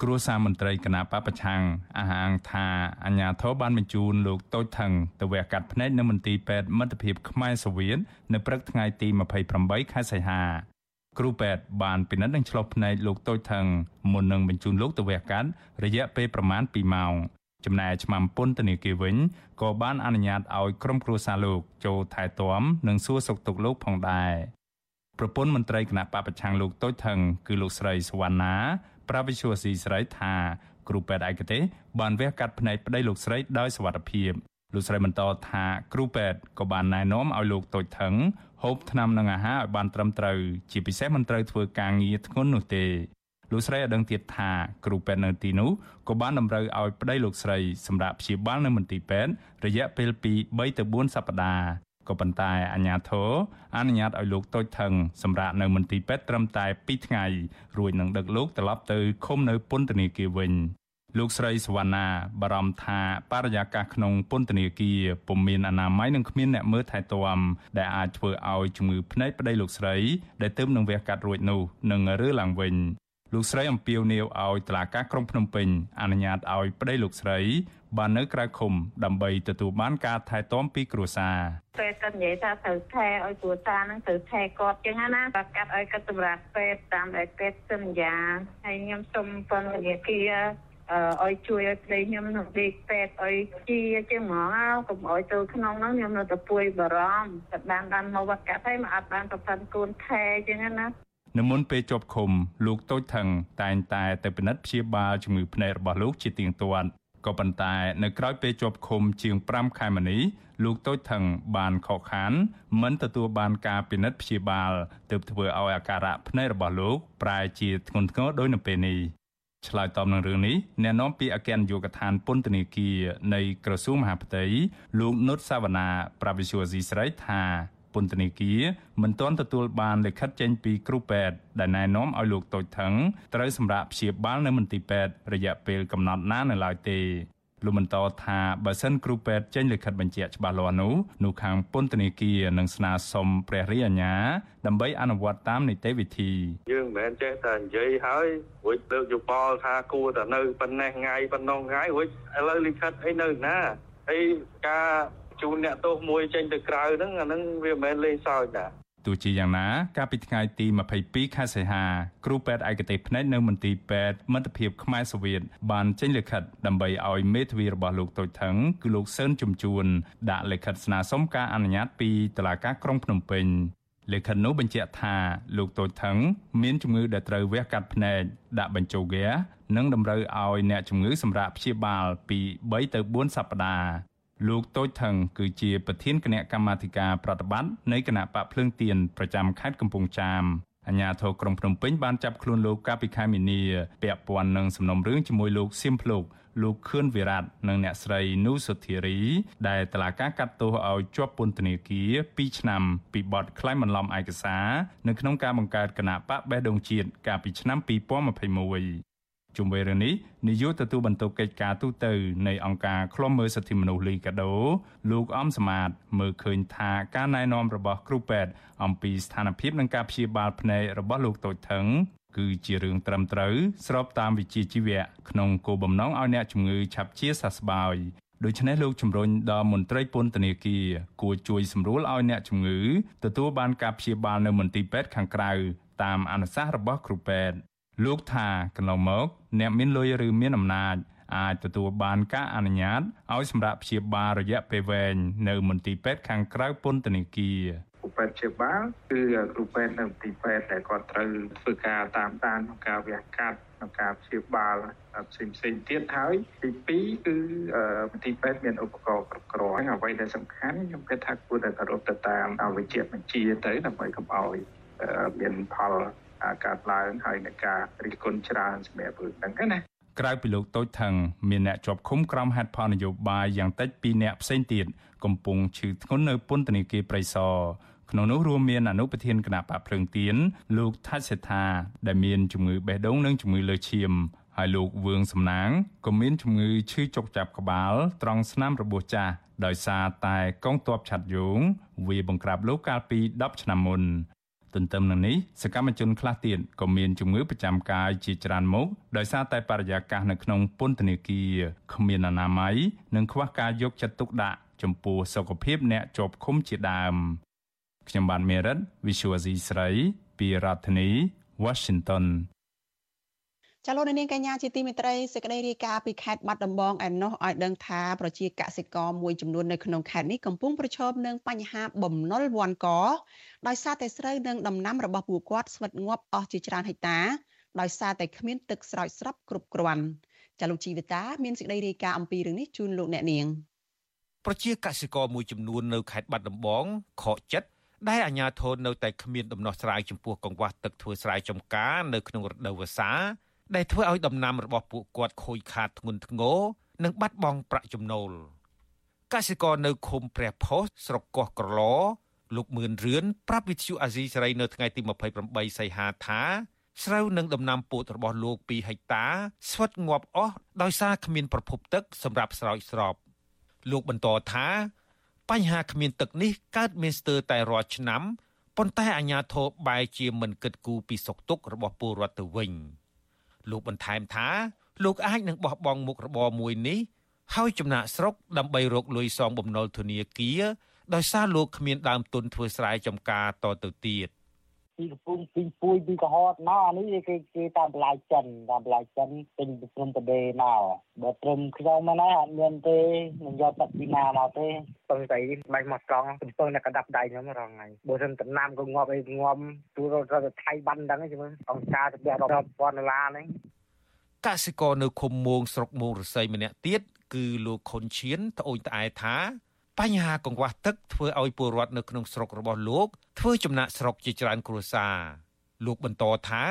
គ្រួសារមន្ត្រីគណៈបពប្រឆាំងអះអាងថាអាញាធរបានបញ្ជូនលោកតូចថងទៅវះកាត់ភ្នែកនៅមន្ទីរពេទ្យមិត្តភាពខ្មែរសូវៀតនៅព្រឹកថ្ងៃទី28ខែសីហា គ្រូពេទ្យបានពិនិត្យនិងឆ្លុះភ្នែកលោកតូចថងមុននឹងបញ្ជូនលោកទៅវះកាត់រយៈពេលប្រមាណ2ម៉ោងចំណែកឆ្មាំពន្ធនាគារវិញក៏បានអនុញ្ញាតឲ្យក្រុមគ្រួសារលោកចូលថែទាំនិងសួរសុខទុក្ខលោកផងដែរប្រពន្ធមន្ត្រីគណៈបពប្រឆាំងលោកតូចថងគឺលោកស្រីសវណ្ណាប្រាវិសុវស៊ីស្រីថាគ្រូពេទ្យឯកទេសបានវះកាត់ភ្នែកប្តីលោកស្រីដោយសុវត្ថិភាព លោកស្រីបន្តថាគ្រូពេទ្យក៏បានណែនាំឲ្យលោកតូចថងហូបថ្នាំនិងអាហារឲ្យបានត្រឹមត្រូវជាពិសេសមិនត្រូវធ្វើការងារធ្ងន់នោះទេលោកស្រីឲ្យដឹងទៀតថាគ្រូពេទ្យនៅទីនោះក៏បានតម្រូវឲ្យប្តីលោកស្រីសម្រាប់ព្យាបាលនៅមន្ទីរពេទ្យរយៈពេលពី3ទៅ4សប្តាហ៍ក៏ប៉ុន្តែអាជ្ញាធរអនុញ្ញាតឲ្យលោកតូចថងសម្រាប់នៅមន្ទីរពេទ្យត្រឹមតែ2ថ្ងៃរួចនឹងដឹកលោកត្រឡប់ទៅឃុំនៅពន្ធនាគារវិញ លោកស្រីសវណ្ណាបារម្ភថាបរិយាកាសក្នុងពន្ធនាគារពុំមានអនាម័យនិងគ្មានអ្នកមើលថែទាំដែលអាចធ្វើឲ្យជំងឺភ្នែកប្តីលោកស្រីដែលទើបនឹងវះកាត់រួចនោះនឹងរើឡើងវិញលោកស្រីអំពាវនាវឲ្យតុលាការក្រុងភ្នំពេញអនុញ្ញាតឲ្យប្តីលោកស្រីបាននៅក្រៅឃុំដើម្បីទទួលបានការថែទាំពីគ្រួសារពេទ្យគាត់និយាយថាត្រូវថែឲ្យគ្រួសារហ្នឹងត្រូវថែគាត់ចឹងណាបាកាត់ឲ្យគាត់សម្រាប់ពេទ្យតាមដែលពេទ្យសន្យាហើយខ្ញុំសូមពន្ធនាគារ ឲ្យជួយឲ្យប្តីខ្ញុំនៅដេកពេទ្យឲ្យជាជាងហ្មងកុំឲ្យទៅក្នុងហ្នឹងខ្ញុំនៅតែពួយបារម្ភតែបានបានមកវត្តកាត់ហើយមកអត់បានប្រព័ន្ធគូនថែចឹងណានៅមុនពេលជាប់ឃុំលោកតូចថងតែងតែទៅពិនិត្យព្យាបាលជំងឺភ្នែករបស់លោកជាទៀងទាត់ក៏ប៉ុន្តែនៅក្រៅពេលជាប់ឃុំជាង5ខែមកនេះលោកតូចថងបានខកខានមិនទទួលបានការពិនិត្យព្យាបាលទើបធ្វើឲ្យអាការៈភ្នែករបស់លោកប្រែជាធ្ងន់ធ្ងរដោយនៅពេលនេះ ឆ្លើយតបនឹងរឿងនេះអ្នកនាំពាក្យអគ្គនាយកដ្ឋានពន្ធនាគារនៃក្រសួងមហាផ្ទៃលោកនុតសាវណ្ណាប្រាវិសុយស៊ីស្រីថាពន្ធនាគារមិនទាន់ទទួលបានលិខិតចេញពីគ្រូពេទ្យដែលណែនាំឲ្យលោកតូចថងត្រូវសម្រាប់ព្យាបាលនៅមន្ទីរពេទ្យរយៈពេលកំណត់ណានៅឡើយទេ លោកបន្តថាបើសិនគ្រូពេទ្យចេញលិខិតបញ្ជាក់ច្បាស់លាស់នោះនោះខាងពន្ធនាគារនឹងស្នើសុំព្រះរាជអាជ្ញាដើម្បីអនុវត្តតាមនីតិវិធីយើងមិនមែនចេះតែនិយាយហើយរួចលើកយោបល់ថាគួរតែនៅប៉ុណ្ណេះថ្ងៃប៉ុណ្ណោះថ្ងៃរួចឥឡូវលិខិតអីនៅណាហើយការជូនអ្នកទោសមួយចេញទៅក្រៅហ្នឹងអាហ្នឹងវាមិនមែនលេងសើចណា ទោះជាយ៉ាងណា កាលពីថ្ងៃទី22ខែសីហាគ្រូពេទ្យឯកទេសភ្នែកនៅមន្ទីរពេទ្យមិត្តភាពខ្មែរសូវៀតបានចេញលិខិតដើម្បីឲ្យមេធាវីរបស់លោកតូចថងគឺលោកសឿនជំជួនដាក់លិខិតស្នើសុំការអនុញ្ញាតពីតុលាការក្រុងភ្នំពេញលិខិតនោះបញ្ជាក់ថាលោកតូចថងមានជំងឺដែលត្រូវវះកាត់ភ្នែកដាក់បញ្ចុះហ្គានិងតម្រូវឲ្យអ្នកជំងឺសម្រាប់ព្យាបាលពី3ទៅ4សប្តាហ៍ លោកតូចថងគឺជាប្រធានគណៈកម្មាធិការប្រតិបត្តិនៃគណៈបកភ្លើងទៀនប្រចាំខេត្តកំពង់ចាមអាជ្ញាធរក្រុងភ្នំពេញបានចាប់ខ្លួនលោកកាលពីខែមីនាពាក់ព័ន្ធនឹងសំណុំរឿងជាមួយលោកសៀមភ្លោកលោកខឿនវិរៈនិងអ្នកស្រីនូសុធារី ដែលតឡាការកាត់ទោសឲ្យជាប់ពន្ធនាគារ2ឆ្នាំពីបទក្លែងបន្លំឯកសារនៅក្នុងការបង្កើតគណៈបកបេះដូងជាតិកាលពីឆ្នាំ2021 ជុំវិញរឿងនេះនាយកទទួលបន្ទុកកិច្ចការទូតនៃអង្គការឃ្លាំមើលសិទ្ធិមនុស្សលីកាដូលោកអំសមាត មើលឃើញថាការណែនាំរបស់គ្រូពេទ្យអំពីស្ថានភាពនិងការព្យាបាលភ្នែករបស់លោកតូចថងគឺជារឿងត្រឹមត្រូវស្របតាមវិជ្ជាជីវៈក្នុងគោលបំណងឲ្យអ្នកជំងឺឆាប់ជាសះស្បើយដូច្នេះលោកជំរុញដល់មន្ត្រីពន្ធនាគារគួរជួយសម្រួលឲ្យអ្នកជំងឺទទួលបានការព្យាបាលនៅមន្ទីរពេទ្យខាងក្រៅតាមអនុសាសន៍របស់គ្រូពេទ្យ លោកថាកន្លងមកអ្នកមានលុយឬមានអំណាចអាចទទួលបានការអនុញ្ញាតឲ្យសម្រាប់ព្យាបាលរយៈពេលវែងនៅមន្ទីរពេទ្យខាងក្រៅពន្ធនាគារគ្រូពេទ្យព្យាបាលគឺគ្រូពេទ្យនៅមន្ទីរពេទ្យដែលគាត់ត្រូវធ្វើការតាមដានក្នុងការវះកាត់ក្នុងការព្យាបាលផ្សេងផ្សេងទៀតហើយទី2គឺមន្ទីរពេទ្យមានឧបករណ៍គ្រប់គ្រាន់អ្វីដែលសំខាន់ខ្ញុំគិតថាគួរតែគោរពទៅតាមវិជ្ជាបញ្ជាទៅដើម្បីកុំឲ្យមានផល កើតឡើងហើយនឹងការរិះគន់ច្រើនសម្រាប់រឿងហ្នឹងណាក្រៅពីលោកតូចថងមានអ្នកជាប់ឃុំក្រោមហេតុផលនយោបាយយ៉ាងតិច2អ្នកផ្សេងទៀតកំពុងឈឺធ្ងន់នៅពន្ធនាគារព្រៃសរក្នុងនោះរួមមានអនុប្រធានគណៈបកភ្លើងទៀនលោកថាច់សេដ្ឋាដែលមានជំងឺបេះដូងនិងជំងឺលើឈាមហើយលោកវឿងសំណាងក៏មានជំងឺឈឺចុកចាប់ក្បាល ត្រង់ស្នាមរបួសចាស់ដោយសារតែកងទ័ពឆាត់យងវាបង្ក្រាបលោកកាលពី10ឆ្នាំមុន ទន្ទឹមនឹងនេះសកម្មជនខ្លះទៀតក៏មានជំងឺប្រចាំកាយជាច្រើនមុខដោយសារតែបរិយាកាសនៅក្នុងពន្ធនាគារគ្មានអនាម័យនិងខ្វះការយកចិត្តទុកដាក់ចំពោះសុខភាពអ្នកជាប់ឃុំជាដើមខ្ញុំបានមេរិត Visual C ស្រីពីរដ្ឋធានី Washington ចលនានាងកញ្ញាជាទីមេត្រីសេចក្តីរាយការណ៍ពីខេត្តបាត់ដំបងឯណោះឲ្យដឹងថាប្រជាកសិករមួយចំនួននៅក្នុងខេត្តនេះកំពុងប្រឈមនឹងបញ្ហាបំណុលវ័នកដោយសារតែស្រូវនិងដំណាំរបស់ពួកគាត់ស្វិតងាប់អស់ជាច្រើនហិកតាដោយសារតែគ្មានទឹកស្រោចស្រពគ្រប់គ្រាន់ចាលោកជីវិតាមានសេចក្តីរាយការណ៍អំពីរឿងនេះជូនលោកអ្នកនាងប្រជាកសិករមួយចំនួននៅខេត្តបាត់ដំបងខកចិត្តដែលអាជ្ញាធរនៅតែគ្មានដំណោះស្រាយចំពោះកង្វះទឹកធ្វើស្រែចម្ការនៅក្នុងរដូវវស្សា ដែលធ្វើឲ្យដំណាំរបស់ពួកគាត់ខូចខាតធ្ងន់ធ្ងរនិងបាត់បង់ប្រាក់ចំណូលកសិករនៅឃុំព្រះផុសស្រុកកោះក្រឡលោកមឿនរឿនប្រាប់វិទ្យុអាស៊ីសេរីនៅថ្ងៃទី28សីហាថាស្រូវនិងដំណាំពោតរបស់លោក2ហិកតាស្វិតងាប់អស់ដោយសារគ្មានប្រភពទឹកសម្រាប់ស្រោចស្រពលោកបន្តថាបញ្ហាគ្មានទឹកនេះកើតមានស្ទើរតែរាល់ឆ្នាំប៉ុន្តែអាជ្ញាធរបែរជាមិនគិតគូរពីសុខទុក្ខរបស់ពលរដ្ឋទៅវិញ លោកបន្ថែមថាលោកអាចនឹងបោះបង់មុខរបរមួយនេះហើយចំណាក់ស្រុកដើម្បីរកលុយសងបំណុលធនាគារដោយសារលោកគ្មានដើមទុនធ្វើស្រែចម្ការតទៅទៀត ពីកំពង់ពីពួយពីកុហតមកអានេះគេគេតាមបន្លាយចិនតាមបន្លាយចិនពេញព្រំប្រដេមកបើត្រឹមខ្ញុំមកណាអត់មានទេមិនយកទឹកពីណាមកទេពឹងតែបាញ់មកត្រង់ពឹងតែកដាប់ដៃខ្ញុំរងថ្ងៃបើមិនតំណាំក៏ងាប់អីងាប់ទូរទៅថៃបានដឹង chứ មើលអង្គការទៅរាប់ពាន់ដុល្លារហ្នឹងកសិករនៅឃុំមួងស្រុកមួងរស័យម្នាក់ទៀតគឺលោកខុនឈៀនត្អូញត្អែថា បញ្ហាកង្វះទឹកធ្វើឲ្យពលរដ្ឋនៅក្នុងស្រុករបស់លោកធ្វើចំណាក់ស្រុកជាច្រើនគ្រួសារលោកបន្តថា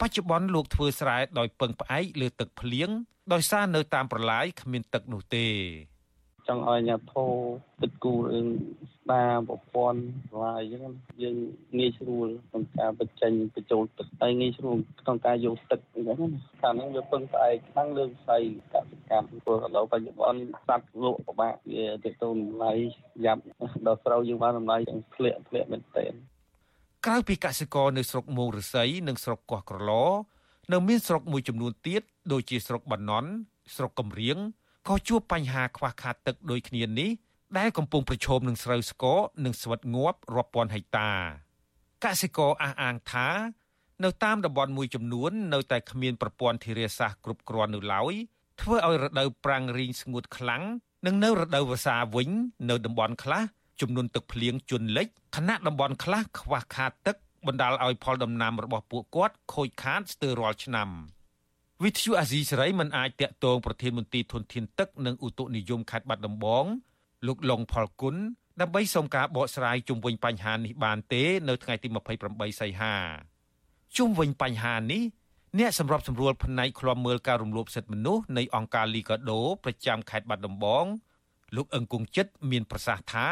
បច្ចុប្បន្នលោកធ្វើស្រែដោយពឹងផ្អែកលើទឹកភ្លៀងដោយសារនៅតាមប្រឡាយគ្មានទឹកនោះទេ ចង់ឲ្យអ្នកធោទឹកគូរឿងស្ដារប្រព័ន្ធឡាយអញ្ចឹងយើងងាយស្រួលក្នុងការបញ្ចេញបញ្ចូលទឹកហើយងាយស្រួលក្នុងការយកទឹកអញ្ចឹងណាខាងហ្នឹងវាពឹងផ្អែកខាងលើវិស័យកសិកម្មព្រោះឥឡូវបច្ចុប្បន្នសត្វលក់ពិបាកវាទៅទៅតម្លៃយ៉ាប់ដល់ស្រូវយើងបានតម្លៃធ្លាក់ធ្លាក់មែនទែនក្រៅពីកសិករនៅស្រុកមោងរស័យនិងស្រុកកោះក្រឡនៅមានស្រុកមួយចំនួនទៀតដូចជាស្រុកបាណន់ស្រុកកំរៀង ក៏ជួបបញ្ហាខ្វះខាតទឹកដូចគ្នានេះដែលកំពុងប្រឈមនឹងស្រូវស្ករនិងស្វិតងាប់រាប់ពាន់ហិកតាកសិករអះអាងថា នៅតាមតំបន់មួយចំនួន នៅតែគ្មានប្រព័ន្ធធារាសាស្ត្រគ្រប់គ្រាន់នៅឡើយធ្វើឲ្យរដូវប្រាំងរីងស្ងួតខ្លាំងនិងនៅរដូវវស្សាវិញ នៅតំបន់ខ្លះចំនួនទឹកភ្លៀងជន់លិចខណៈតំបន់ខ្លះខ្វះខាតទឹកបណ្ដាលឲ្យផលដំណាំរបស់ពួកគាត់ខូចខាតស្ទើររាល់ឆ្នាំ។ វិទ្យុអាស៊ីសេរីមិនអាចតាក់ទងប្រធានមន្ត្រីធនធានទឹកនិងឧតុនិយមខេត្តបាត់ដំបង លោកលងផលគុណដើម្បីសូមការបកស្រាយជុំវិញបញ្ហានេះបានទេនៅថ្ងៃទី28សីហាជុំវិញបញ្ហានេះអ្នកសម្របសម្រួលផ្នែកឃ្លាំមើលការរំលោភសិទ្ធិមនុស្សនៃអង្គការលីកាដូប្រចាំខេត្តបាត់ដំបង លោកអឹងគង់ចិត្តមានប្រសាសន៍ថា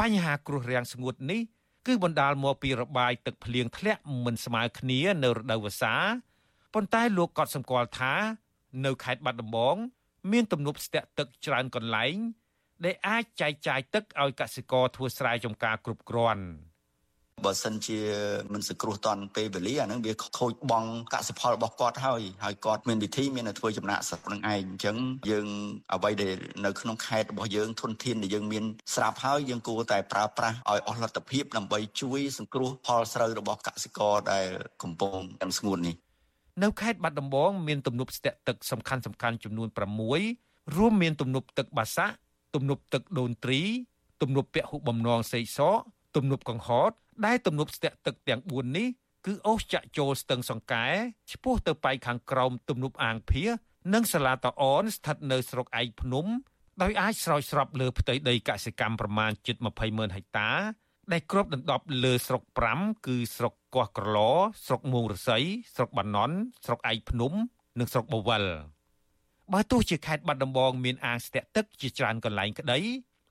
បញ្ហាគ្រោះរាំងស្ងួតនេះគឺបណ្ដាលមកពីរបាយទឹកភ្លៀងធ្លាក់មិនស្មើគ្នានៅរដូវវស្សា ប៉ុន្តែលោកក៏សម្គាល់ថា នៅខេត្តបាត់ដំបង មានទំនប់ស្ទាក់ទឹកច្រើនកន្លែង ដែលអាចចែកចាយទឹកឲ្យកសិករធ្វើស្រែចម្ការគ្រប់គ្រាន់បើសិនជាមិនសង្គ្រោះតន់ពេលវេលាអានឹងវាខូចបង់កសិផលរបស់គាត់ហើយហើយគាត់មានវិធីមានតែធ្វើចំណាក់ស្រុកនឹងឯងអញ្ចឹងយើងអ្វីដែលនៅក្នុងខេត្តរបស់យើងធនធានដែលយើងមានស្រាប់ហើយយើងគួរតែប្រើប្រាស់ឲ្យអស់លទ្ធភាពដើម្បីជួយសង្គ្រោះផលស្រូវរបស់កសិករដែលកំពុងតែស្ងួតនេះ នៅខេត្តបាត់ដំបងមានទំនប់ស្ទាក់ទឹកសំខាន់សំខាន់ចំនួន6រួមមានទំនប់ទឹកបាសាក់ទំនប់ទឹកដូនទ្រី ទំនប់ពហុបំណងសេកសកទំនប់កង្ហត ដែលទំនប់ស្ទាក់ទឹកទាំង4នេះគឺអូសចាក់ចូលស្ទឹងសង្កែឆ្ពោះទៅប៉ែកខាងក្រោមទំនប់អាងភៀនិងសាឡាតអនស្ថិតនៅស្រុកឯកភ្នំដោយអាចស្រោចស្រពលើផ្ទៃដីកសិកម្មប្រមាណជិត20ម៉ឺនហិកតា ដែលគ្របដណ្ដប់លើស្រុក5គឺស្រុកកោះក្រឡស្រុកមួងរស័យស្រុកបាណន់ស្រុកឯកភ្នំ និងស្រុកបវលបើទោះជាខេត្តបាត់ដំបងមានអាងស្ទាក់ទឹកជាច្រើនកន្លែងក្តី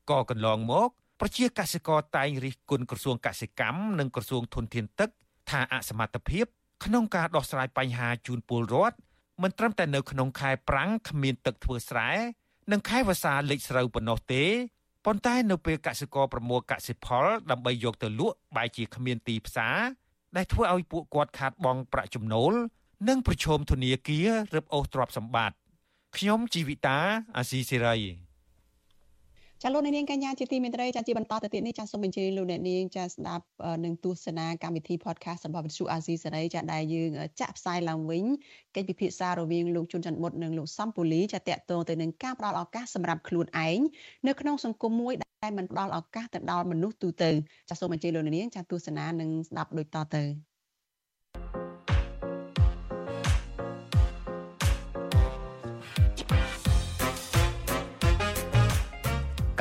ក៏កន្លងមកប្រជាកសិករតែងរិះគន់ក្រសួងកសិកម្មនិងក្រសួងធនធានទឹក ថាអសមត្ថភាពក្នុងការដោះស្រាយបញ្ហាជូនពលរដ្ឋមិនត្រឹមតែនៅក្នុងខែប្រាំងគ្មានទឹកធ្វើស្រែនិងខែវស្សាលិចស្រូវប៉ុណ្ណោះទេ ប៉ុន្តែនៅពេលកសិករប្រមូលកសិផល ដើម្បីយកទៅលក់បែរជាគ្មានទីផ្សារដែលធ្វើឲ្យពួកគាត់ខាតបង់ប្រាក់ចំណូល និងប្រឈមធនាគាររឹបអូសទ្រព្យសម្បត្តិខ្ញុំជីវិតាអាស៊ីសេរី ចាលោកនាងកញ្ញាជាទីមេត្រីចាជាបន្តទៅទៀតនេះចាសូមអញ្ជើញលោកអ្នកនាងចាស្ដាប់នឹងទស្សនាកម្មវិធី podcast របស់វិទ្យុអាស៊ីសេរីចាដែលយើងចាក់ផ្សាយឡើងវិញកិច្ចពិភាក្សារវាងលោកជុនច័ន្ទមុតនិងលោកសំពូលីចាតកតងទៅនឹងការផ្ដល់ឱកាសសម្រាប់ខ្លួនឯងនៅក្នុងសង្គមមួយដែលមិនផ្ដល់ឱកាសទៅដល់មនុស្សទូទៅចាសូមអញ្ជើញលោកនាងចាទស្សនានិងស្ដាប់ដូចតទៅ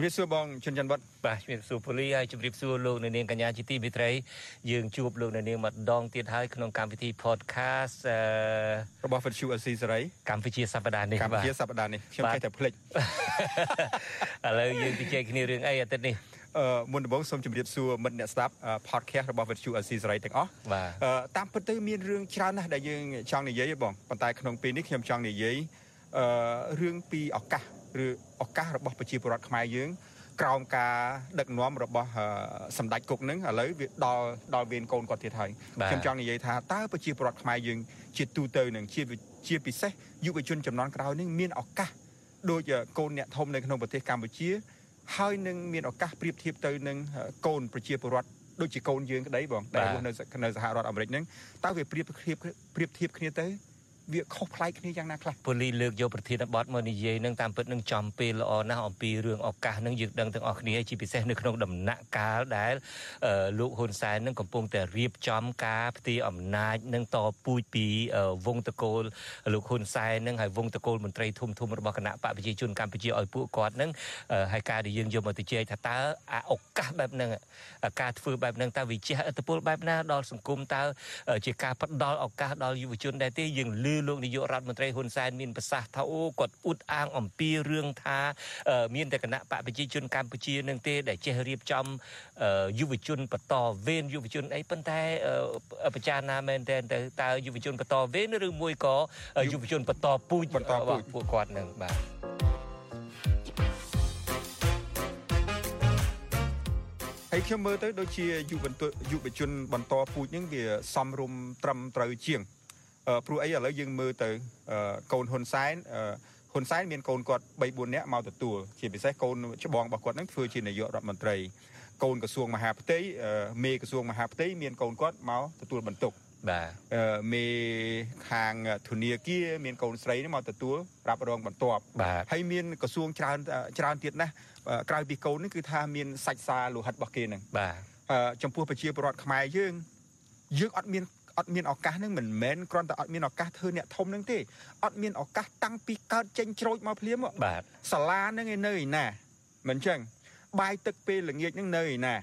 ជំរាបសួរបងជុនច័ន្ទវត្តបាទជំរាបសួរពូលីហើយជំរាបសួរលោកអ្នកនាងកញ្ញាជាទីមេត្រីយើងជួបលោកអ្នកនាងម្ដងទៀតហើយក្នុងកម្មវិធី podcast របស់ Vuthu Azizi Serai កម្ពុជាសប្តាហ៍នេះកម្ពុជាសប្តាហ៍នេះខ្ញុំគេតែភ្លេចឥឡូវយើងជជែកគ្នារឿងអីអាទិត្យនេះអឺមុនដំបូងសូមជម្រាបសួរមិត្តអ្នកស្ដាប់ podcast របស់ Vuthu Azizi Serai ទាំងអស់បាទតាមពិតទៅមានរឿងច្រើនណាស់ដែលយើងចង់និយាយបងប៉ុន្តែក្នុងពេលនេះខ្ញុំចង់និយាយអឺរឿងពីឱកាស ឬឱកាសរបស់ប្រជាពលរដ្ឋខ្មែរយើងក្រោមការដឹកនាំរបស់សម្ដេចគុកនឹងឥឡូវវាដល់ដល់វេនកូនគាត់ទៀតហើយខ្ញុំចង់និយាយថាតើប្រជាពលរដ្ឋខ្មែរយើងជាទូទៅនឹងជាជាពិសេសយុវជនចំនួនក្រោយនឹងមានឱកាសដូចកូនអ្នកធំនៅក្នុងប្រទេសកម្ពុជា ហើយនឹងមានឱកាសប្រៀបធៀបទៅនឹងកូនប្រជាពលរដ្ឋដូចជាកូនយើងក្តីបងដែលរស់នៅនៅសហរដ្ឋអាមេរិកហ្នឹងតើវាប្រៀបធៀបប្រៀបធៀបគ្នាទៅ វាខុសប្លែកគ្នាយ៉ាងណាខ្លះប៉ូលីលើកយកប្រធានបទមកនិយាយនឹងតាមពិតនឹងចំពេលល្អណាស់អំពីរឿងឱកាសនឹងយើងដឹងទាំងអស់គ្នាជាពិសេសនៅក្នុងដំណាក់កាលដែលលោកហ៊ុនសែននឹងកំពុងតែរៀបចំការផ្ទេរអំណាចនឹងតពូជពីវងតកូលលោកហ៊ុនសែននឹងហើយវងតកូលមន្ត្រីធំធំរបស់គណៈបកប្រជាជនកម្ពុជាឲ្យពួកគាត់នឹងហើយការដែលយើងយកមកទៅជែកថាតើអាឱកាសបែបហ្នឹងការធ្វើបែបហ្នឹងតើវាជះឥទ្ធិពលបែបណាដល់សង្គមតើជាការផ្ដល់ឱកាសដល់យុវជនដែរទេយើងលឺលោកនាយករដ្ឋមន្ត្រីហ៊ុនសែនមានប្រសាសន៍ថាអូគាត់អ៊ុតអាងអំពីរឿងថាមានតែគណៈបកប្រជាជនកម្ពុជានឹងទេដែលចេះរៀបចំយុវជនបន្តវេនយុវជនអីប៉ុន្តែប្រចារណាមែនតើតើយុវជនបន្តវេនឬមួយក៏យុវជនបន្តពូជបន្តពូជពួកគាត់នឹងបាទហើយខ្ញុំមើលទៅដូចជាយុវជនយុវជនបន្តពូជហ្នឹងវាសំរុំត្រឹមត្រូវជាង ព្រោះអីឥឡូវយើងមើលទៅកូនហ៊ុនសែនហ៊ុនសែនមានកូនគាត់3 4នាក់មកទទួលជាពិសេសកូនច្បងរបស់គាត់នឹងធ្វើជានាយករដ្ឋមន្ត្រីកូនក្រសួងមហាផ្ទៃមេក្រសួងមហាផ្ទៃមានកូនគាត់មកទទួលបន្ទុកបាទមេខាងធនាគារមានកូនស្រីនេះមកទទួលរ៉ាប់រងបន្ទាប់ហើយមានក្រសួងច្រើនច្រើនទៀតណាស់ក្រៅពីកូននេះគឺថាមានសាច់សាលោហិតរបស់គេនឹងបាទចំពោះប្រជាពលរដ្ឋខ្មែរយើងយើងអត់មាន អត់មានឱកាសនឹងមិនមែនគ្រាន់តែអត់មានឱកាសធ្វើអ្នកធំនឹងទេអត់មានឱកាសតាំងពីកើតចេញច្រូចមកភ្លាមបាទសាលានឹងឯនៅឯណាមិនចឹងបាយទឹកពេលល្ងាចនឹងនៅឯណា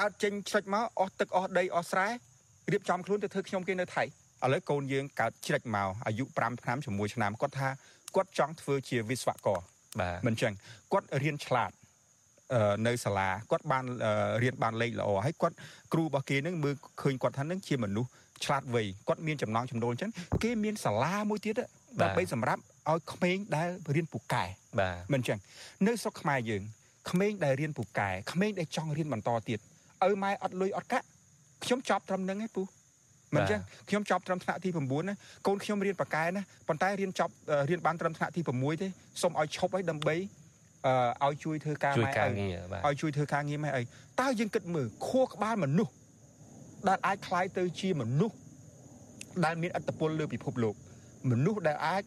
កើតចេញច្រិចមកអស់ទឹកអស់ដីអស់ស្រែរៀបចំខ្លួនទៅធ្វើខ្ញុំគេនៅថៃឥឡូវកូនយើងកើតច្រិចមកអាយុ5ឆ្នាំជាមួយឆ្នាំគាត់ថាគាត់ចង់ធ្វើជាវិស្វករបាទមិនចឹងគាត់រៀនឆ្លាតនៅសាលាគាត់បានរៀនបានលេខល្អហើយគាត់គ្រូរបស់គេនឹងមើលឃើញគាត់ថានឹងជាមនុស្ស ឆ្លាតវៃគាត់មានចំណងចំណូលអញ្ចឹងគេមានសាលាមួយទៀតដើម្បីសម្រាប់ឲ្យក្មេងដែលរៀនពូកែបាទមិនអញ្ចឹងនៅស្រុកខ្មែរយើងក្មេងដែលរៀនពូកែក្មេងដែលចង់រៀនបន្តទៀតឪម៉ែអត់លុយអត់កាក់ខ្ញុំចប់ត្រឹមហ្នឹងឯងពូមិនចឹងខ្ញុំចប់ត្រឹមថ្នាក់ទី9ណាកូនខ្ញុំរៀនប៉ាកែណាប៉ុន្តែរៀនចប់រៀនបានត្រឹមថ្នាក់ទី6ទេសូមឲ្យឈប់ឲ្យដើម្បីអឺឲ្យជួយធ្វើការម៉ែឲ្យជួយធ្វើការងារម៉ែអីតើយើងគិតមើលខួរក្បាលមនុស្ស ដែលអាចคล้ายទៅជាមនុស្សដែលមានអត្តពលលើពិភពលោក មនុស្សដែលអាច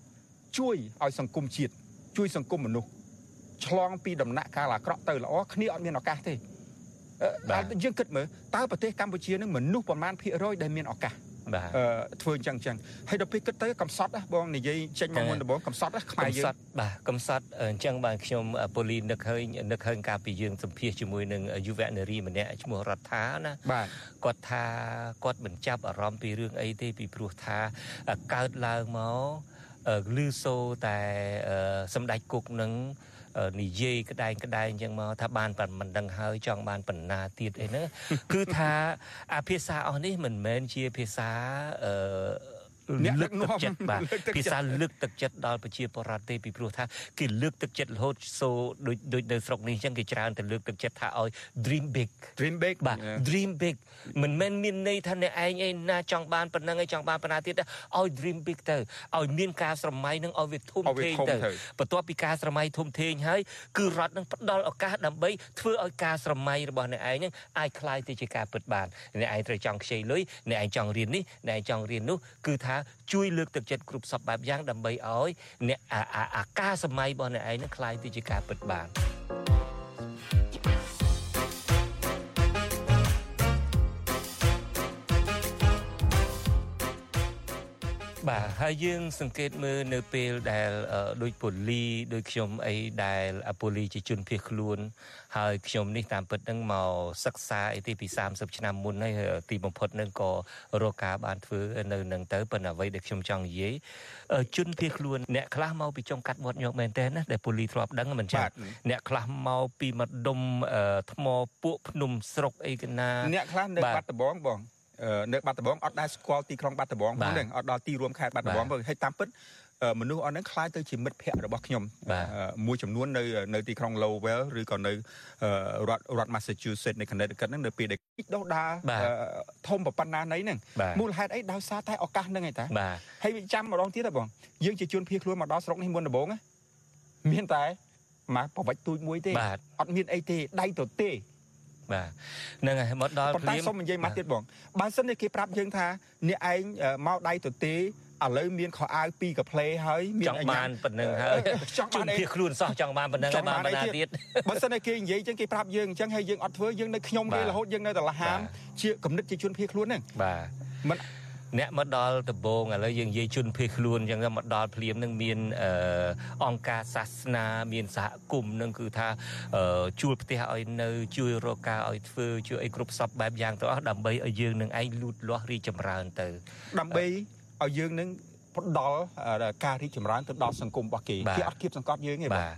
ជួយឲ្យសង្គមជាតិជួយសង្គមមនុស្សឆ្លងពីដំណាក់កាលអាក្រក់ទៅល្អគ្នាអត់មានឱកាសទេយើងគិតមើលតើប្រទេសកម្ពុជានឹងមនុស្សប្រមាណភាគរយដែលមានឱកាសបាទ ធ្វើអញ្ចឹងអញ្ចឹងហើយដល់ពេលគិតទៅកំសត់ណាបងនិយាយចេញមកមុនដំបូងកំសត់ណាខ្មែរយើងកំសត់បាទកំសត់អញ្ចឹងបាទខ្ញុំពូលីនឹកឃើញនឹកឃើញកាលពីយើងសម្ភាសជាមួយនឹងយុវនារីម្នាក់ឈ្មោះរដ្ឋាណាបាទគាត់ថាគាត់មិនចាប់អារម្មណ៍ពីរឿងអីទេពីព្រោះថាកើតឡើងមកលឺសូតែសម្ដេចគុកនឹង និយាយក្តែងក្តែងអញ្ចឹងមកថាបានប៉ុណ្ណឹងហើយចង់បានបណ្ណាទៀតអីហ្នឹងគឺថាអាភាសាអស់នេះមិនមែនជាភាសាអឺ លើកទឹកចិត្តបាទភាសាលើកទឹកចិត្តដល់ប្រជាពលរដ្ឋទេពីព្រោះថាគេលើកទឹកចិត្តរហូតសូដូចដូចនៅស្រុកនេះអញ្ចឹងគេច្រើនតែលើកទឹកចិត្តថាឲ្យ dream big dream big បាទ dream big មិនមែនមានន័យថាអ្នកឯងឯណាចង់បានប៉ុណ្ណឹងឯងចង់បានប៉ុណ្ណាទៀតឲ្យ dream big ទៅឲ្យមានការស្រមៃនឹងឲ្យវាធំធេងទៅបន្ទាប់ពីការស្រមៃធំធេងហើយគឺរដ្ឋនឹងផ្ដល់ឱកាសដើម្បីធ្វើឲ្យការស្រមៃរបស់អ្នកឯងនឹងអាចคล้ายទៅជាការពិតបានអ្នកឯងត្រូវចង់ខ្ចីលុយអ្នកឯងចង់រៀននេះអ្នកឯងចង់រៀននោះគឺថា ជួយលើកទឹកចិត្តគ្រប់សពបែបយ៉ាងដើម្បីឲ្យអ្នកអាការសម័យរបស់អ្នកឯងនឹងคล้ายទៅជាការពិតបាន បាទហើយយើងសង្កេតមើលនៅពេលដែលដូចពូលីដូចខ្ញុំអីដែលពូលីជាជនភៀសខ្លួន ហើយខ្ញុំនេះតាមពិតនឹងមកសិក្សាអីទីពី30ឆ្នាំមុនហើយទីបំផុតនឹងក៏រកការបានធ្វើនៅនឹងទៅប៉ុន្តែអ្វីដែលខ្ញុំចង់និយាយជនភៀសខ្លួនអ្នកខ្លះមកពីចុងកាត់មាត់ញោកមែនតើណាដែលពូលីធ្លាប់ដឹងមិនចាអ្នកខ្លះមកពីម្ដុំថ្មពួកភ្នំស្រុកអីកណាអ្នកខ្លះនៅបាត់ដំបងបង នៅបាត់ដំបងអត់ដែលស្គាល់ទីក្រុងបាត់ដំបងផងហ្នឹងអត់ដល់ទីរួមខេត្តបាត់ដំបងផងហើយតាមពិតមនុស្សអស់ហ្នឹងខ្លាយទៅជាមិត្តភ័ក្តិរបស់ខ្ញុំមួយចំនួននៅនៅទីក្រុង Lowell ឬក៏នៅរដ្ឋរដ្ឋ Massachusetts នៅ Connecticut ហ្នឹងនៅពេលដែលដោះដាធំប៉ុណ្ណាណីហ្នឹងមូលហេតុអីដោយសារតែឱកាសហ្នឹងឯតាហើយចាំម្ដងទៀតហ៎បងយើងជាជនភៀសខ្លួនមកដល់ស្រុកនេះមុនដំបូងមានតែមកប្រវិចទូចមួយទេអត់មានអីទេដៃទៅទេ បាទហ្នឹងហើយមកដល់ព្រាមប៉ុន្តែសុំនិយាយមកទៀតបងបើសិនជាគេប្រាប់យើងថាអ្នកឯងមកដៃទៅទេឥឡូវមានខោអាវពីរកាផ្លេហើយមានចង់បានប៉ុណ្្នឹងហើយចង់បានភៀសខ្លួនសោះចង់បានប៉ុណ្្នឹងហើយបានបណ្ណាទៀតបើសិនតែគេនិយាយចឹងគេប្រាប់យើងអញ្ចឹងហើយយើងអត់ធ្វើយើងនៅខ្ញុំគេរហូតយើងនៅតែលហាមជាគំនិតជាជនភៀសខ្លួនហ្នឹងបាទមិន អ្នកមកដល់ដំបងឥឡូវយើងនិយាយជនភេទខ្លួនអញ្ចឹងមកដល់ភ្លាមនឹងមានអង្គការសាសនាមានសហគមន៍នឹងគឺថាជួលផ្ទះឲ្យនៅ ជួយរកការឲ្យធ្វើជួយអីគ្រប់សពបែបយ៉ាងទៅអស់ដើម្បីឲ្យយើងនឹងឯងលូតលាស់រីចម្រើនទៅដើម្បីឲ្យយើងនឹង ផ្ដល់ការរីកចម្រើនទៅដល់សង្គមរបស់គេគេអត់គៀបសង្កត់យើងទេបាទ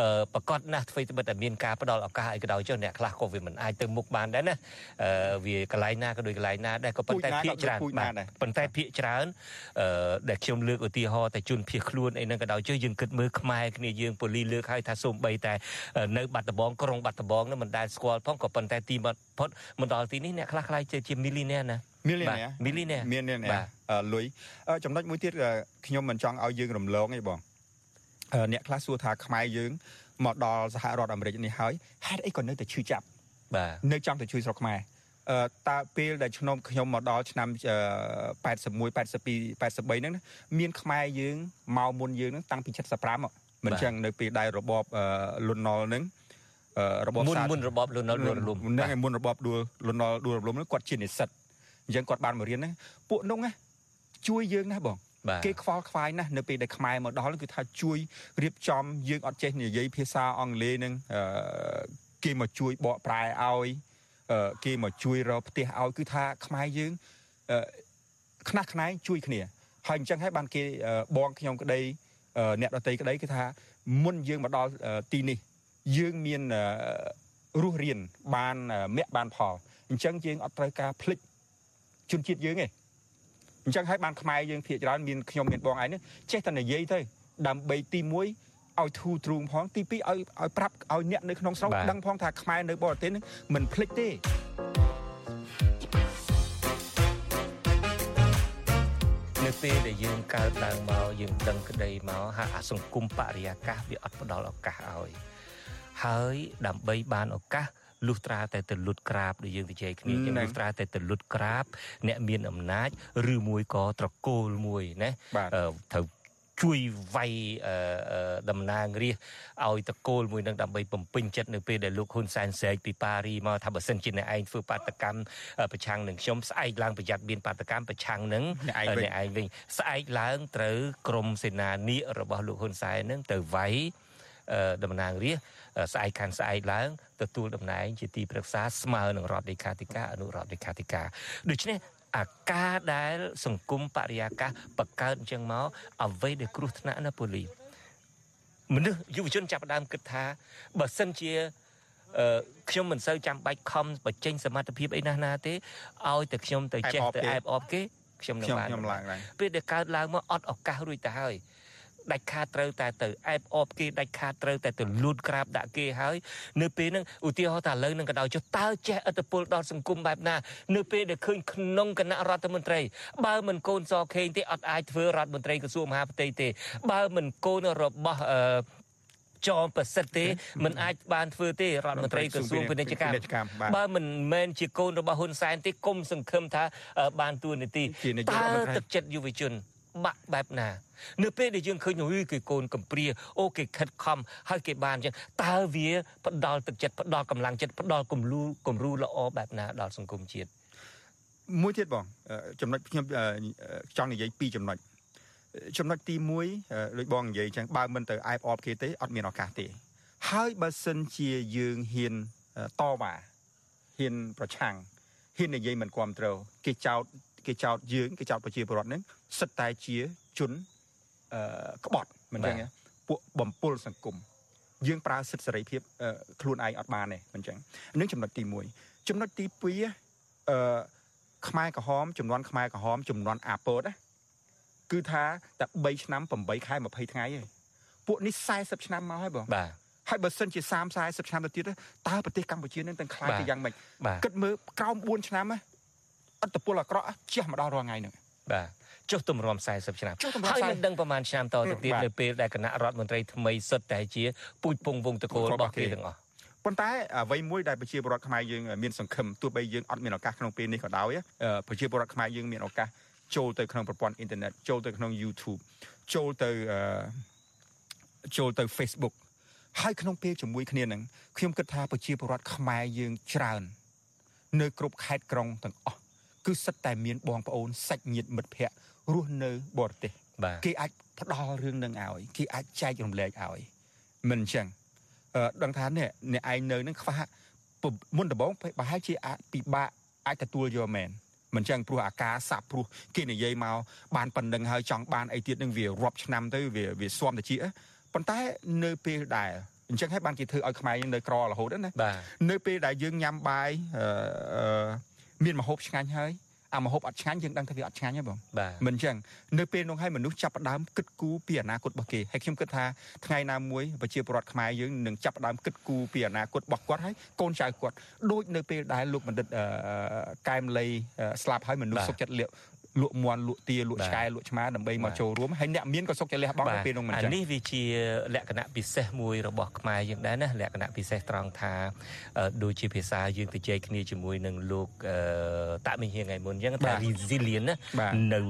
អឺប្រកាសណាស់ធ្វើត្បិតតែមានការផ្ដល់ឱកាសឲ្យក៏ដោយចុះអ្នកខ្លះក៏វាមិនអាចទៅមុខបានដែរណាអឺវាកន្លែងណាក៏ដូចកន្លែងណាដែរក៏ប៉ុន្តែភាកច្រើនបាទប៉ុន្តែភាកច្រើនអឺដែលខ្ញុំលើកឧទាហរណ៍តែជនភៀសខ្លួនអីហ្នឹងក៏ដោយចុះយើងគិតមើលខ្មែរគ្នាយើងប៉ូលីលើកឲ្យថាសូម្បីតែនៅបាត់ដំបងក្រុងបាត់ដំបងនោះមិនដែលស្គាល់ផងក៏ប៉ុន្តែទីមកផុតមកដល់ទីនេះអ្នកខ្លះខ្លាយជាមីលីនែណា មីលីនែមីលីនែមានលុយចំណុចមួយទៀតខ្ញុំមិនចង់ឲ្យយើងរំលងទេបងអ្នកខ្លះសួរថាខ្មែរយើងមកដល់សហរដ្ឋអាមេរិកនេះហើយហេតុអីក៏នៅតែឈឺចាប់បាទនៅចង់ទៅជួយស្រុកខ្មែរអឺតើពេលដែលខ្ញុំខ្ញុំមកដល់ឆ្នាំ81 82 83ហ្នឹងមានខ្មែរយើងមកមុនយើងហ្នឹងតាំងពី75មិនចឹងនៅពេលដែលរបបលន់ណុលហ្នឹងរបបមុនមុនរបបលន់ណុលដួលរលំហ្នឹងឯមុនរបបដួលលន់ណុលដួលរលំហ្នឹងគាត់ជានិស្សិត អញ្ចឹងគាត់បានមករៀនហ្នឹងពួកនោះណាជួយយើងណាបងគេខ្វល់ខ្វាយណាស់នៅពេលដែលខ្មែរមកដល់គឺថាជួយរៀបចំយើងអត់ចេះនិយាយភាសាអង់គ្លេសនឹងគេមកជួយបកប្រែឲ្យគេមកជួយរកផ្ទះឲ្យគឺថាខ្មែរយើងខ្នះខ្នែងជួយគ្នាហើយអញ្ចឹងហើយបានគេបងខ្ញុំក្តីអ្នកដតីក្តីគឺថាមុនយើងមកដល់ទីនេះយើងមានរស់រៀនបានមាក់បានផលអញ្ចឹងយើងអត់ត្រូវការភ្លេច ជនជាតិយើងទេអញ្ចឹងហើយបានខ្មែរយើងភាកច្រើនមានខ្ញុំមានបងឯងនេះចេះតែនិយាយទៅដើម្បីទី1ឲ្យធូរទ្រូងផងទី2ឲ្យឲ្យប្រាប់ឲ្យអ្នកនៅក្នុងស្រុកដឹងផងថាខ្មែរនៅបរទេសនឹងមិនភ្លេចទេនៅពេលដែលយើងកើតឡើងមកយើងដឹងក្តីមកហាក់អាសង្គមបរិយាកាសវាអត់ផ្ដល់ឱកាសឲ្យហើយដើម្បីបានឱកាស លុះត្រាតែទៅលុតក្រាបដូចយើងនិយាយគ្នាចឹងលុះត្រាតែទៅលុតក្រាប អ្នកមានអំណាចឬមួយក៏ត្រកូលមួយណាត្រូវជួយវាយតំណាងរាជឲ្យតកូលមួយនឹងដើម្បីបំពេញចិត្តនៅពេលដែលលោកហ៊ុនសែនស្រែកពីប៉ារីមកថាបើសិនជាអ្នកឯងធ្វើបាតកម្មប្រឆាំងនឹងខ្ញុំស្អែកឡើងប្រយ័ត្នមានបាតកម្មប្រឆាំងនឹងអ្នកឯងវិញស្អែកឡើងត្រូវក្រមសេនានីរបស់លោកហ៊ុនសែននឹងទៅវាយ តំណាងរាជស្អែកខាងស្អែកឡើងទទួលតំណែងជាទីប្រឹក្សាស្មើនឹងរដ្ឋលេខាធិការអនុរដ្ឋលេខាធិការដូច្នេះអាការដែល សង្គមបរិយាកាសបង្កើតអញ្ចឹងមកអ្វីដែលគ្រោះថ្នាក់ណាប៉ូលីសមនុស្សយុវជនចាប់ផ្ដើមគិតថាបើសិនជាអឺខ្ញុំមិនសូវចាំបាច់ខំបញ្ចេញសមត្ថភាពអីណាស់ណាទេឲ្យតែខ្ញុំទៅចេះទៅអែបអបគេខ្ញុំនឹងបានពេលដែលកើតឡើងមកអត់ឱកាសរួចទៅហើយ ដាច់ខាតត្រូវតែទៅអែបអបគេដាច់ខាតត្រូវតែទៅលូតក្រាបដាក់គេហើយនៅពេលហ្នឹងឧទាហរណ៍ថាឥឡូវនឹងក៏ដោយចុះតើចេះឥទ្ធិពលដល់សង្គមបែបណានៅពេលដែលឃើញក្នុងគណៈរដ្ឋមន្ត្រីបើមិនកូនសខេងទេអត់អាចធ្វើរដ្ឋមន្ត្រីក្រសួងមហាផ្ទៃទេ បើមិនកូនរបស់អឺចោមប្រសិទ្ធទេមិនអាចបានធ្វើទេរដ្ឋមន្ត្រីក្រសួងពាណិជ្ជកម្មបើមិនមែនជាកូនរបស់ហ៊ុនសែនទេគុំសង្ឃឹមថាបានទួនាទីតើទឹកចិត្តយុវជន បាក់បែបណា នៅពេលដែលយើងឃើញអុយគេកូនកំព្រាអូគេខិតខំហើយគេបានអញ្ចឹងតើវាផ្ដល់ទឹកចិត្តផ្ដល់កម្លាំងចិត្តផ្ដល់គំរូគំរូល្អបែបណាដល់សង្គមជាតិមួយទៀតបងចំណុចខ្ញុំចង់និយាយពីរចំណុចចំណុចទី1ដូចបងនិយាយចឹងបើមិនទៅអែបអបគេទេអត់មានឱកាសទេហើយបើសិនជាយើងហ៊ានតវ៉ាហ៊ានប្រឆាំងហ៊ាននិយាយមិនគ្រប់ត្រូវគេចោត គេចោតយើងគេចោតប្រជាពលរដ្ឋនឹងសិតតែជាជនអឺក្បត់មិនចឹងពួកបំពុលសង្គមយើងប្រើសិទ្ធិសេរីភាពខ្លួនឯងអត់បានទេមិនចឹងនឹងចំណុចទី1ចំណុចទី2អឺខ្មែរក្រហមចំនួនខ្មែរក្រហមចំនួនអាពតណាគឺថាតែ3ឆ្នាំ8ខែ20ថ្ងៃឯងពួកនេះ40ឆ្នាំមកហើយបងបាទហើយបើសិនជា30 40ឆ្នាំទៅទៀតតើប្រទេសកម្ពុជានឹងទាំងខ្លាយទៅយ៉ាងម៉េចគិតមើលក្រោម4ឆ្នាំ អត្តពលអាក្រក់ជះមកដល់រាល់ថ្ងៃហ្នឹងបាទចុះទម្រាំ40ឆ្នាំហើយមិនដឹងប្រហែលឆ្នាំតទៅទៀតនៅពេលដែលគណៈរដ្ឋមន្ត្រីថ្មីសុទ្ធតែជាពូជពងវងតកូលរបស់គេទាំងអស់ប៉ុន្តែអ្វីមួយដែលប្រជាពលរដ្ឋខ្មែរយើងមានសង្ឃឹមទោះបីយើងអត់មានឱកាសក្នុងពេលនេះក៏ដោយប្រជាពលរដ្ឋខ្មែរយើងមានឱកាសចូលទៅក្នុងប្រព័ន្ធអ៊ីនធឺណិតចូលទៅក្នុង YouTube ចូលទៅចូលទៅ Facebook ហើយក្នុងពេលជាមួយគ្នានឹងខ្ញុំគិតថាប្រជាពលរដ្ឋខ្មែរយើងច្រើន នៅគ្រប់ខេត្តក្រុងទាំងអស់ គឺសិតតែមានបងប្អូនសាច់ញាតិមិត្តភ័ក្តិរស់នៅបរទេសគេអាចផ្ដល់រឿងនឹងឲ្យគេអាចចែករំលែកឲ្យមិនអញ្ចឹងអឺដឹងថានេះអ្នកឯងនៅនឹងខ្វះមុនដំបូងប្រហែលជាអាចពិបាកអាចទទួលយកមែនមិនចឹងព្រោះអាការសាប់ព្រោះគេនិយាយមកបានប៉ុណ្្នឹងហើយចង់បានអីទៀតនឹងវារាប់ឆ្នាំទៅវាវាស៊ាំទៅជាប៉ុន្តែនៅពេលដែលអញ្ចឹងហើយបានគេធ្វើឲ្យខ្មែរយើងនៅក្ររហូតណានៅពេលដែលយើងញ៉ាំបាយអឺ មានមហូបឆ្ងាញ់ហើយអាមហូបអត់ឆ្ងាញ់យើងដឹងថាវាអត់ឆ្ងាញ់ហើយបងមិនអញ្ចឹងនៅពេលនោះហើយមនុស្សចាប់ផ្ដើមគិតគូរពីអនាគតរបស់គេហើយខ្ញុំគិតថាថ្ងៃណាមួយប្រជាពលរដ្ឋខ្មែរយើងនឹងចាប់ផ្ដើមគិតគូរពីអនាគតរបស់គាត់ហើយកូនចៅគាត់ដូចនៅពេលដែលលោកបណ្ឌិតកែមលីស្លាប់ហើយមនុស្សសុខចិត្តលាក លក់មន់លក់ទាលក់ឆ្កែលក់ឆ្មាដើម្បីមកចូលរួមហើយអ្នកមានក៏សុខចិត្តលះបង់នៅពេលនោះមិនចឹងនេះវាជាលក្ខណៈពិសេសមួយរបស់ខ្មែរយើងដែរណាលក្ខណៈពិសេសត្រង់ថាដូចជាភាសាយើងទៅជែកគ្នាជាមួយនឹងលោកតាមិញហៀងថ្ងៃមុនអញ្ចឹងថា resilient ណានៅ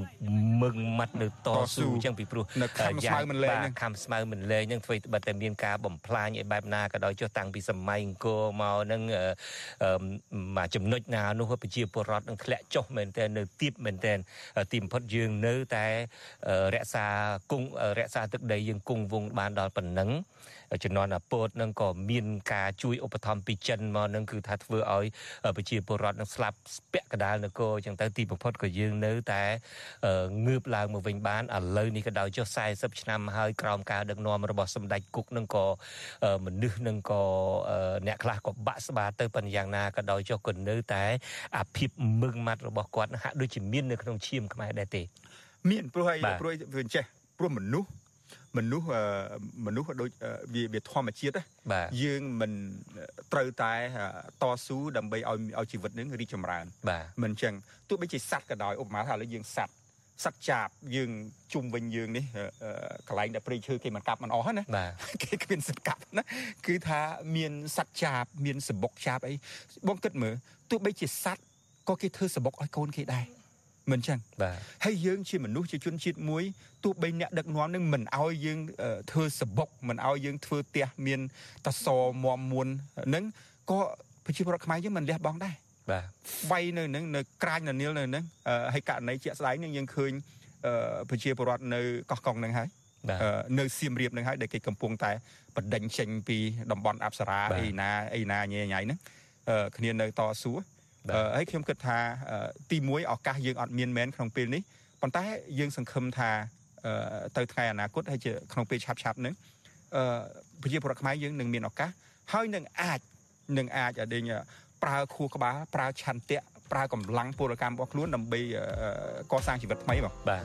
មឹងម៉ាត់នៅតស៊ូអញ្ចឹងពីព្រោះយ៉ាងមិនលែងខំស្មៅមិនលែងនឹងធ្វើបិទតែមានការបំផ្លាញឲ្យបែបណាក៏ដោយចុះតាំងពីសម័យអង្គរមកនឹងមកចំណុចណានោះប្រជាពលរដ្ឋនឹងធ្លាក់ចុះមែនតើនៅទៀបមែនតើទីបំផុតយើងនៅតែរក្សាគង់រក្សាទឹកដីយើងគង់វង្សបានដល់ប៉ុណ្ណឹង ជំនាន់អាពតនឹងក៏មានការជួយឧបត្ថម្ភពីចិនមកនឹងគឺថាធ្វើឲ្យប្រជាពលរដ្ឋនឹងស្លាប់ពាក់កដាលនគរអញ្ចឹងទៅទីបំផុតក៏យើងនៅតែងើបឡើងមកវិញបានឥឡូវនេះក៏ដោយចុះ40ឆ្នាំហើយក្រោមការដឹកនាំរបស់សម្ដេចគុកនឹងក៏មនុស្សនឹងក៏អ្នកខ្លះក៏បាក់ស្បាទៅប៉ុន្តែយ៉ាងណាក៏ដោយចុះក៏នៅតែអាភិបមឹងម៉ាត់របស់គាត់ហាក់ដូចជាមាននៅក្នុងឈាមខ្មែរដែរទេមានព្រោះហើយព្រោះវាចេះព្រោះមនុស្ស មនុស្សមនុស្សដូចវាវាធម្មជាតិយើងមិនត្រូវតែតស៊ូដើម្បីឲ្យឲ្យជីវិតនឹងរីកចម្រើនមិនអញ្ចឹងទោះបីជាសត្វក៏ដោយឧបមាថាឥឡូវយើងសត្វសត្វចាបយើងជុំវិញយើងនេះកន្លែងដែលព្រៃឈើគេមិនកាប់មិនអស់ណាគេគ្មានសិទ្ធិកាប់ណាគឺថាមានសត្វចាបមានសបុកចាបអីបងគិតមើលទោះបីជាសត្វក៏គេធ្វើសបុកឲ្យកូនគេដែរ មិនចឹងបាទហើយយើងជាមនុស្សជាជនជាតិមួយទោះបីអ្នកដឹកនាំនឹងមិនឲ្យយើងធ្វើសបុកមិនឲ្យយើងធ្វើផ្ទះមានតសមមមួននឹងក៏ប្រជាពលរដ្ឋខ្មែរយើងមិនលះបង់ដែរបាទវាយនៅនឹងនៅក្រាញនៅនីលនៅនឹងហើយករណីជាក់ស្ដែងនឹងយើងឃើញប្រជាពលរដ្ឋនៅកោះកុងនឹងហើយនៅសៀមរាបនឹងហើយដែលគេកំពុងតែបដិញចេញពីតំបន់អប្សរាអីណាអីណាញ៉ៃញ៉ៃហ្នឹងគ្នានៅតស៊ូ ហើយខ្ញុំគិតថាទី1ឱកាសយើងអត់មានមែនក្នុងពេលនេះប៉ុន្តែយើងសង្ឃឹមថាទៅថ្ងៃអនាគតហើយជាក្នុងពេលឆាប់ឆាប់នឹងប្រជាពលរដ្ឋខ្មែរយើងនឹងមានឱកាសហើយនឹងអាចនឹងអាចឲ្យដេញប្រើខួរក្បាលប្រើឆន្ទៈប្រើកម្លាំងពលកម្មរបស់ខ្លួនដើម្បីកសាងជីវិតថ្មីបងបាទ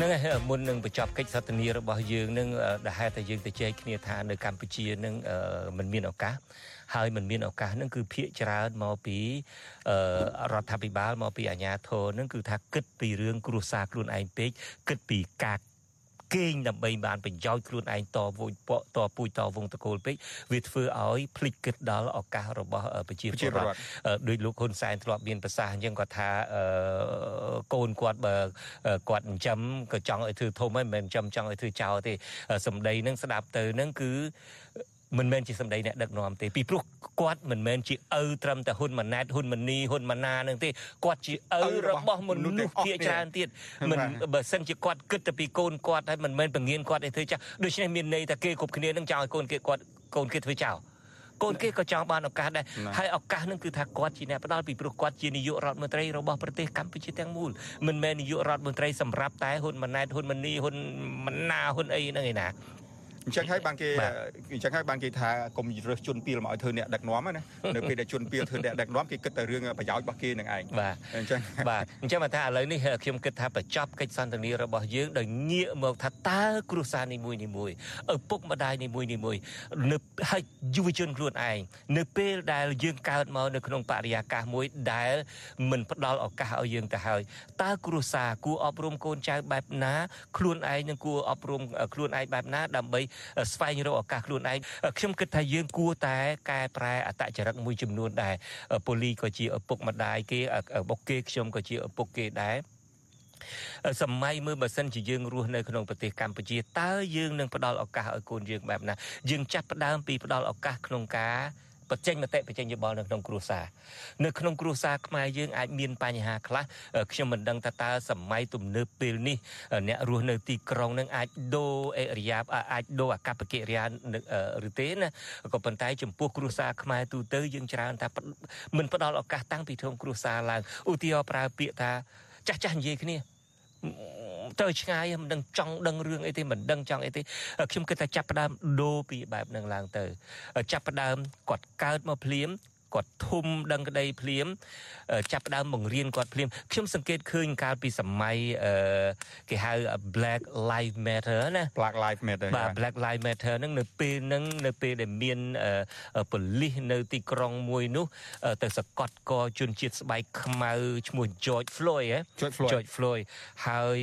នឹងហើយមុននឹងបញ្ចប់កិច្ចសន្ទនារបស់យើងនឹងដែលហេតុតែយើងទៅជែកគ្នាថានៅកម្ពុជានឹងมันមានឱកាសហើយมันមានឱកាសនឹងគឺភាកច្រើនមកពីរដ្ឋាភិបាលមកពីអាជ្ញាធរនឹងគឺថាគិតពីរឿងគ្រួសារខ្លួនឯងពេកគិតពីការ កេងដើម្បីបានប្រយោជន៍ខ្លួនឯងតវងពកតពូជតវងតកូលពេកវាធ្វើឲ្យភ្លេចគិតដល់ឱកាសរបស់ប្រជាពលរដ្ឋដោយលោកហ៊ុនសែនធ្លាប់មានប្រសាសន៍អញ្ចឹងគាត់ថាកូនគាត់បើគាត់ចិញ្ចឹមក៏ចង់ឲ្យធ្វើធំហើយមិនមែនចិញ្ចឹមចង់ឲ្យធ្វើចោលទេសម្ដីនឹងស្ដាប់ទៅនឹងគឺ មិនមែនជាសម្ដីអ្នកដឹកនាំទេពីព្រោះគាត់មិនមែនជាឪត្រឹមតែហ៊ុនម៉ាណែតហ៊ុនម៉ានីហ៊ុនម៉ាណានឹងទេគាត់ជាឪរបស់មនុស្សភាគច្រើនទៀតមិនបើសិនជាគាត់គិតតែពីកូនគាត់ហើយមិនមែនបង្រៀនគាត់ឲ្យធ្វើចាស់ដូច្នេះមានន័យថាគេគ្រប់គ្នានឹងចោលឲ្យកូនគេគាត់កូនគេធ្វើចោលកូនគេក៏ចង់បានឱកាសដែរហើយឱកាសនឹងគឺថាគាត់ជាអ្នកផ្ដល់ពីព្រោះគាត់ជានាយករដ្ឋមន្ត្រីរបស់ប្រទេសកម្ពុជាទាំងមូលមិនមែននាយករដ្ឋមន្ត្រីសម្រាប់តែហ៊ុនម៉ាណែតហ៊ុនម៉ានីហ៊ុនម៉ាណាហ៊ុនអីហ្នឹងឯណា អញ្ចឹងហើយបានគេអញ្ចឹងហើយបានគេថាកុំរើសជន់ពីលមកឲ្យធ្វើអ្នកដឹកនាំណានៅពេលដែលជន់ពីលធ្វើអ្នកដឹកនាំគេគិតតែរឿងប្រយោជន៍របស់គេនឹងឯងបាទអញ្ចឹងបាទអញ្ចឹងមកថាឥឡូវនេះខ្ញុំគិតថាបញ្ចប់កិច្ចសន្ទនារបស់យើងដោយងាកមកថាតើគ្រួសារនីមួយនីមួយឪពុកម្ដាយនីមួយនីមួយនៅហើយយុវជនខ្លួនឯងនៅពេលដែលយើងកើតមកនៅក្នុងបរិយាកាសមួយដែលមិនផ្ដល់ឱកាសឲ្យយើងទៅហើយតើគ្រួសារគួរអប់រំកូនចៅបែបណាខ្លួនឯងនឹងគួរអប់រំខ្លួនឯងបែបណាដើម្បីស្វែងរកឱកាសខ្លួនឯងខ្ញុំគិតថាយើងគួរតែកែប្រែអតចរិតមួយចំនួនដែរពូលីក៏ជាឪពុកម្ដាយគេឪពុកគេខ្ញុំក៏ជាឪពុកគេដែរសម័យមើលបើសិនជាយើងរស់នៅក្នុងប្រទេសកម្ពុជាតើយើងនឹងផ្ដល់ឱកាសឲ្យកូនយើងបែបណាយើងចាប់ផ្ដើមពីផ្ដល់ឱកាសក្នុងការ បញ្ចេញមតិបញ្ចេញយោបល់នៅក្នុងគ្រួសារនៅក្នុងគ្រួសារខ្មែរយើងអាចមានបញ្ហាខ្លះខ្ញុំមិនដឹងថាតើសម័យទំនើបពេលនេះអ្នករស់នៅទីក្រុងនឹងអាចដូរអេរិយាអាចដូរអាកប្បកិរិយាឬទេណាក៏ប៉ុន្តែចំពោះគ្រួសារខ្មែរទូទៅយើងច្រើនថាមិនផ្ដល់ឱកាសតាំងពីក្នុងគ្រួសារឡើងឧទាហរណ៍ប្រើពាក្យថាចាស់ចាស់និយាយគ្នា ទៅឆ្ងាយមិនដឹងចង់ដឹងរឿងអីទេមិនដឹងចង់អីទេខ្ញុំគិតថាចាប់ផ្ដើមដូរពីបែបហ្នឹងឡើងទៅចាប់ផ្ដើមគាត់កើតមកភ្លាម គាត់ធំដឹងក្តីភ្លាមចាប់ដើមបង្រៀនគាត់ភ្លាមខ្ញុំសង្កេតឃើញកាលពីសម័យគេហៅ Black Lives Matter ណា Black Lives Matter បាទ Black Lives Matter ហ្នឹងនៅពេលហ្នឹងនៅពេលដែលមានប៉ូលីសនៅទីក្រុងមួយនោះទៅសកត់កជនជាតិស្បែកខ្មៅឈ្មោះ George Floyd ហ៎ George Floyd ហើយ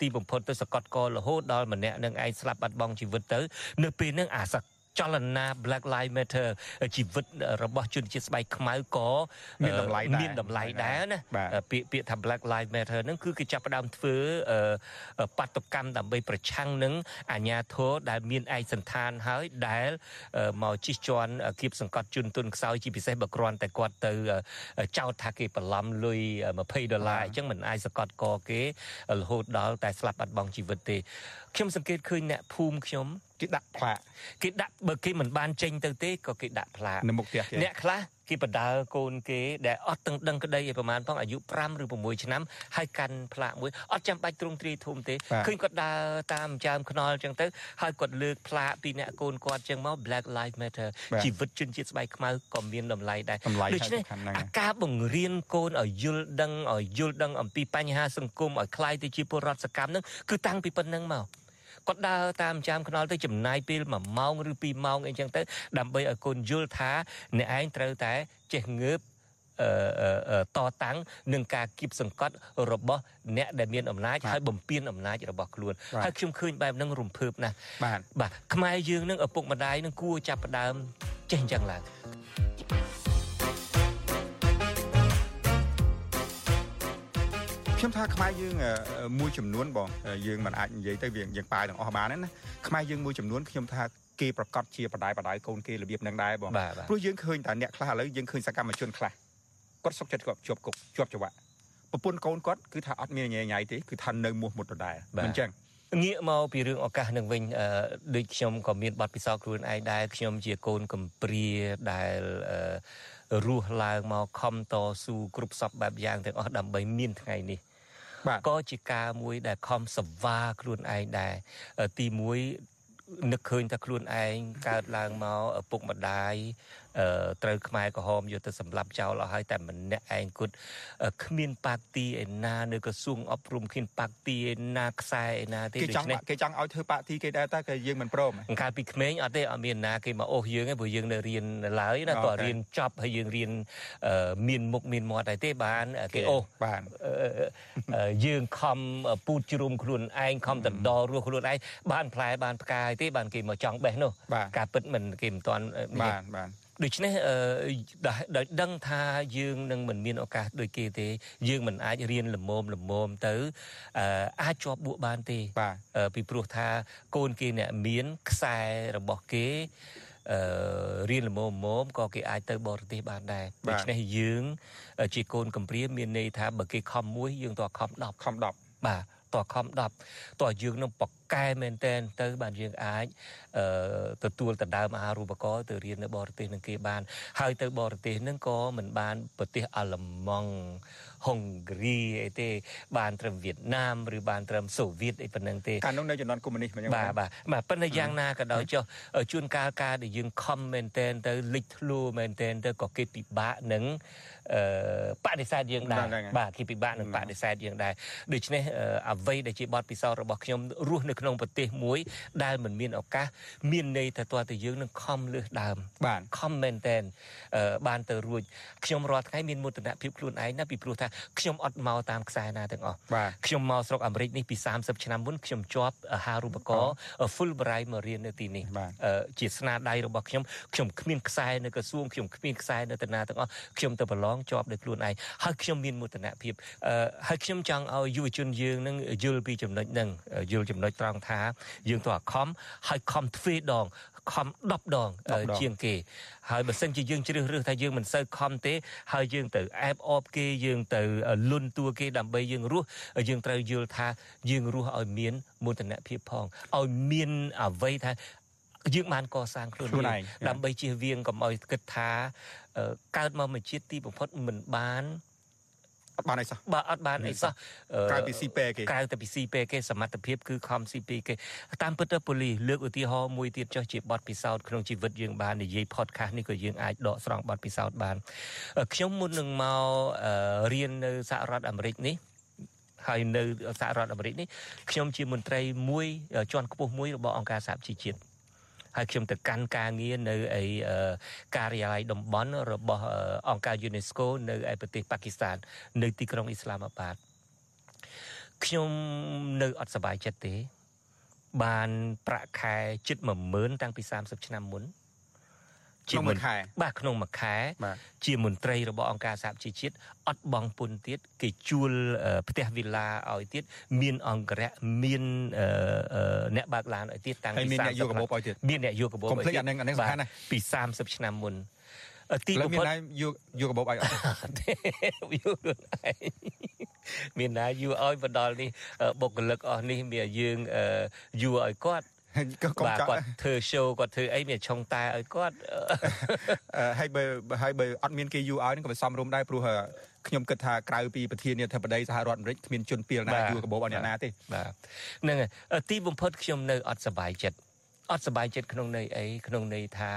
ទីបំផុតទៅសកត់ករហូតដល់ម្នាក់នឹងឯងស្លាប់បាត់បង់ជីវិតទៅ នៅពេលហ្នឹងអាសក ចលនា Black Lives Matter ជីវិតរបស់ជនជាតិស្បែកខ្មៅក៏មានតម្លៃដែរមានតម្លៃដែរណាពាក្យពាក្យថា Black Lives Matter ហ្នឹងគឺគេចាប់ផ្ដើមធ្វើបាតុកម្មដើម្បីប្រឆាំងនឹងអាញាធរដែលមានឯកសន្តានហើយដែលមកជិះជាន់គៀបសង្កត់ជនទុនខ្សោយជាពិសេសបើគ្រាន់តែគាត់ទៅចោទថាគេបន្លំលុយ20ដុល្លារអញ្ចឹងមិនអាចសង្កត់កគេរហូតដល់តែស្លាប់បាត់បង់ជីវិតទេខ្ញុំសង្កេតឃើញអ្នកភូមិខ្ញុំគេដាក់ផ្លាកគេដាក់បើគេមិនបានចេញទៅទេក៏គេដាក់ផ្លាកនៅមុខផ្ទះគេអ្នកខ្លះ គេបដើកូនគេដែលអត់ទាំងដឹងក្តីឲ្យប្រហែលផងអាយុ5ឬ6ឆ្នាំហើយកាន់ផ្លាកមួយអត់ចាំបាច់ទ្រង់ទ្រាយធំទេឃើញគាត់ដើរតាមចាមខ្នល់អញ្ចឹងទៅហើយគាត់លើកផ្លាកពីអ្នកកូនគាត់អញ្ចឹងមក Black Lives Matter ជីវិតជនជាតិស្បែកខ្មៅក៏មានតម្លៃដែរដូច្នេះការបង្រៀនកូនឲ្យយល់ដឹងឲ្យយល់ដឹងអំពីបញ្ហាសង្គមឲ្យคล้ายទៅជាពលរដ្ឋសកម្មនឹងគឺតាំងពីប៉ុណ្្នឹងមក គាត់ដើរតាមចាំខ្នល់ទៅចំណាយពេល1ម៉ោងឬ2ម៉ោងអីចឹងទៅដើម្បីឲ្យកូនយល់ថាអ្នកឯងត្រូវតែចេះងើបតតាំងនឹងការគៀបសង្កត់របស់អ្នកដែលមានអំណាចហើយបំពេញអំណាចរបស់ខ្លួនហើយខ្ញុំឃើញបែបហ្នឹងរំភើបណាស់បាទបាទខ្មែរយើងនឹងឪពុកម្ដាយនឹងគួរចាប់ផ្ដើមចេះអញ្ចឹងឡើង ខ្ញុំថាខ្មែរយើងមួយចំនួនបងយើងមិនអាចនិយាយទៅវាយើងប៉ាទាំងអស់បានណាខ្មែរយើងមួយចំនួនខ្ញុំថាគេប្រកាសជាបដាយបដាយកូនគេរបៀបនឹងដែរបងព្រោះយើងឃើញតែអ្នកខ្លះឥឡូវយើងឃើញសកម្មជនខ្លះគាត់សុកចិត្តគាត់ជាប់គុកជាប់ច្បាប់ប្រពន្ធកូនគាត់គឺថាអត់មានញ៉ៃញ៉ៃទេគឺថានៅមោះមុតដដែលមិនចឹងងាកមកពីរឿងឱកាសនឹងវិញដូចខ្ញុំក៏មានបទពិសោធន៍ខ្លួនឯងដែរខ្ញុំជាកូនកំព្រាដែលរស់ឡើងមកខំតស៊ូគ្រប់សពបែបយ៉ាងទាំងអស់ដើម្បីមានថ្ងៃនេះ ក៏ជាការមួយដែលខំសវ៉ាខ្លួនឯងដែរទី1នឹកឃើញថាខ្លួនឯងកើតឡើងមកឪពុកម្ដាយត្រូវខ្មែរក្រហមយកទៅសម្លាប់ចោលអស់ហើយតែម្នាក់ឯងគត់គ្មានប៉ាទីឯណានៅក្រសួងអប់រំគ្មានប៉ាទីឯណាខ្សែឯណាទេដូច្នេះគេចង់ឲ្យធ្វើប៉ាទីគេដែរតែគេយើងមិនព្រមកាលពីក្មេងអត់ទេអត់មានណាគេមកអូសយើងទេព្រោះយើងនៅរៀនឡើយណាក៏រៀនចប់ហើយយើងរៀនមានមុខមានមាត់ហើយទេបានគេអូសបានយើងខំពូតជ្រុំខ្លួនឯងខំតដររស់ខ្លួនឯងបានផ្លែបានផ្កាយទេបានគេមកចង់បេះនោះការពិតមិនគេមិនទាន់បានបាន ដូច្នេះដោយដឹងថាយើងនឹងមិនមានឱកាសដូចគេទេ យើងមិនអាចរៀនលមមលមមទៅអាចជាប់បួកបានទេពីព្រោះថាកូនគេអ្នកមានខ្សែរបស់គេអឺរៀនល្មមល្មមក៏គេអាចទៅបរទេសបានដែរដូច្នេះយើង ជាកូនកំព្រាមានន័យថាបើគេខំមួយយើងតខំ10ខំ10បាទ តខំ10តយើងនឹងបកកែមែនតែនទៅបានយើងអាចអឺទទួលដណ្ដើមអាហារូបករណ៍ទៅរៀននៅបរទេសនឹងគេបាន ហើយទៅបរទេសនឹងក៏មិនបានប្រទេសអាល្លឺម៉ង់ហុងគ្រីអីទេ បានត្រឹមវៀតណាមឬបានត្រឹមសូវៀតអីប៉ុណ្ណឹងទេកាលនោះនៅជំនាន់កុម្មុយនីសបាទបាទបាទប៉ុន្តែយ៉ាងណាក៏ដោយចុះជួនកាលការដែលយើងខំមែនតែនទៅលិចធ្លូមែនតែនទៅក៏គេពិបាកនឹងអឺ បដិសេធយើងដែរបាទគេពិបាកនឹងបដិសេធយើងដែរដូច្នេះអ្វីដែលជាបទពិសោធន៍របស់ខ្ញុំរស់នៅក្នុងប្រទេសមួយ ដែលមិនមានឱកាសមានន័យថាតើតើយើងនឹងខំលើសដើមបាទខំមែនតែនបានទៅរួចខ្ញុំរាល់ថ្ងៃមានមោទនភាពខ្លួនឯងណាពីព្រោះថាខ្ញុំអត់មកតាមខ្សែណាទាំងអស់ខ្ញុំមកស្រុកអាមេរិកនេះពី30ឆ្នាំមុនខ្ញុំជាប់អាហារូបករណ៍ Fulbright មករៀននៅទីនេះជាស្នាដៃរបស់ខ្ញុំខ្ញុំគ្មានខ្សែនៅក្រសួងខ្ញុំគ្មានខ្សែនៅតាណាទាំងអស់ខ្ញុំទៅប្រឡងជាប់ដោយខ្លួនឯងហើយខ្ញុំមានមោទនភាពហើយខ្ញុំចង់ឲ្យយុវជនយើងនឹងយល់ពីចំណុចហ្នឹងយល់ចំណុចត្រង់ថា យើងទៅអាខំហើយខំទ្វេដងខំ10ដងជាងគេហើយបើសិនជាយើងជ្រើសរើសថាយើងមិនសូវខំទេ ហើយយើងទៅអែបអបគេយើងទៅលុនតួគេដើម្បីយើងរស់យើងត្រូវយល់ថាយើងរស់ឲ្យមានមោទនភាពផងឲ្យមានអ្វីថាយើងបានកសាងខ្លួនយើងដើម្បីជៀសវាងកុំឲ្យគិតថា កើតមកមួយជាតិទីបំផុតមិនបានអត់បានអីសោះបាទអត់បានអីសោះក្រៅពីស៊ីពេគេក្រៅតែពីស៊ីពេគេសមត្ថភាពគឺខំស៊ីពេគេតាមពិតទៅប៉ូលីសលើកឧទាហរណ៍មួយទៀតចុះជាបទពិសោធន៍ក្នុងជីវិតយើងបាននិយាយ podcast នេះក៏យើងអាចដកស្រង់បទពិសោធន៍បានខ្ញុំមុននឹងមករៀននៅសហរដ្ឋអាមេរិកនេះហើយនៅសហរដ្ឋអាមេរិកនេះខ្ញុំជាមន្ត្រីមួយជាន់ខ្ពស់មួយរបស់អង្គការសហជីវជាតិ ហើយខ្ញុំទៅកាន់ការងារនៅឯការិយាល័យតំបន់របស់អង្គការ UNESCO នៅឯប្រទេសប៉ាគីស្ថាននៅទីក្រុងអ៊ីស្លាមាបាតខ្ញុំនៅអត់សប្បាយចិត្តទេ បានប្រាក់ខែជិត10000តាំងពី30ឆ្នាំមុន ក្នុងមួយខែបាទក្នុងមួយខែជាមន្ត្រីរបស់អង្គការសហជីវជាតិអត់បងពុនទៀតគេជួលផ្ទះវីឡាឲ្យទៀតមានអង្គរៈមានអ្នកបើកឡានឲ្យទៀតតាំងពី30មានអ្នកយកកាបូបឲ្យទៀតមានអ្នកយកកាបូបឲ្យទៀតកុំភ្លេចអានឹងអានឹងសំខាន់ណាស់ពី30ឆ្នាំមុនទីបំផុតមានយកយកកាបូបឲ្យអត់យកខ្លួនឯងមានណាយូរឲ្យបដលនេះបុគ្គលិកអស់នេះមានយើងយូរឲ្យគាត់ ក៏កុំចាគាត់ធ្វើ show គាត់ធ្វើអីមានឆុងតែឲ្យគាត់ហើយបើហើយបើអត់មានគេយូរឲ្យនឹងក៏វាសំរុំដែរព្រោះខ្ញុំគិតថាក្រៅពីប្រធានាធិបតីសហរដ្ឋអាមេរិកគ្មានជនពីលណាយូរកបោបអត់អ្នកណាទេបាទហ្នឹងហើយទីបំផុតខ្ញុំនៅអត់សប្បាយចិត្តអត់សប្បាយចិត្តក្នុងន័យអីក្នុងន័យថា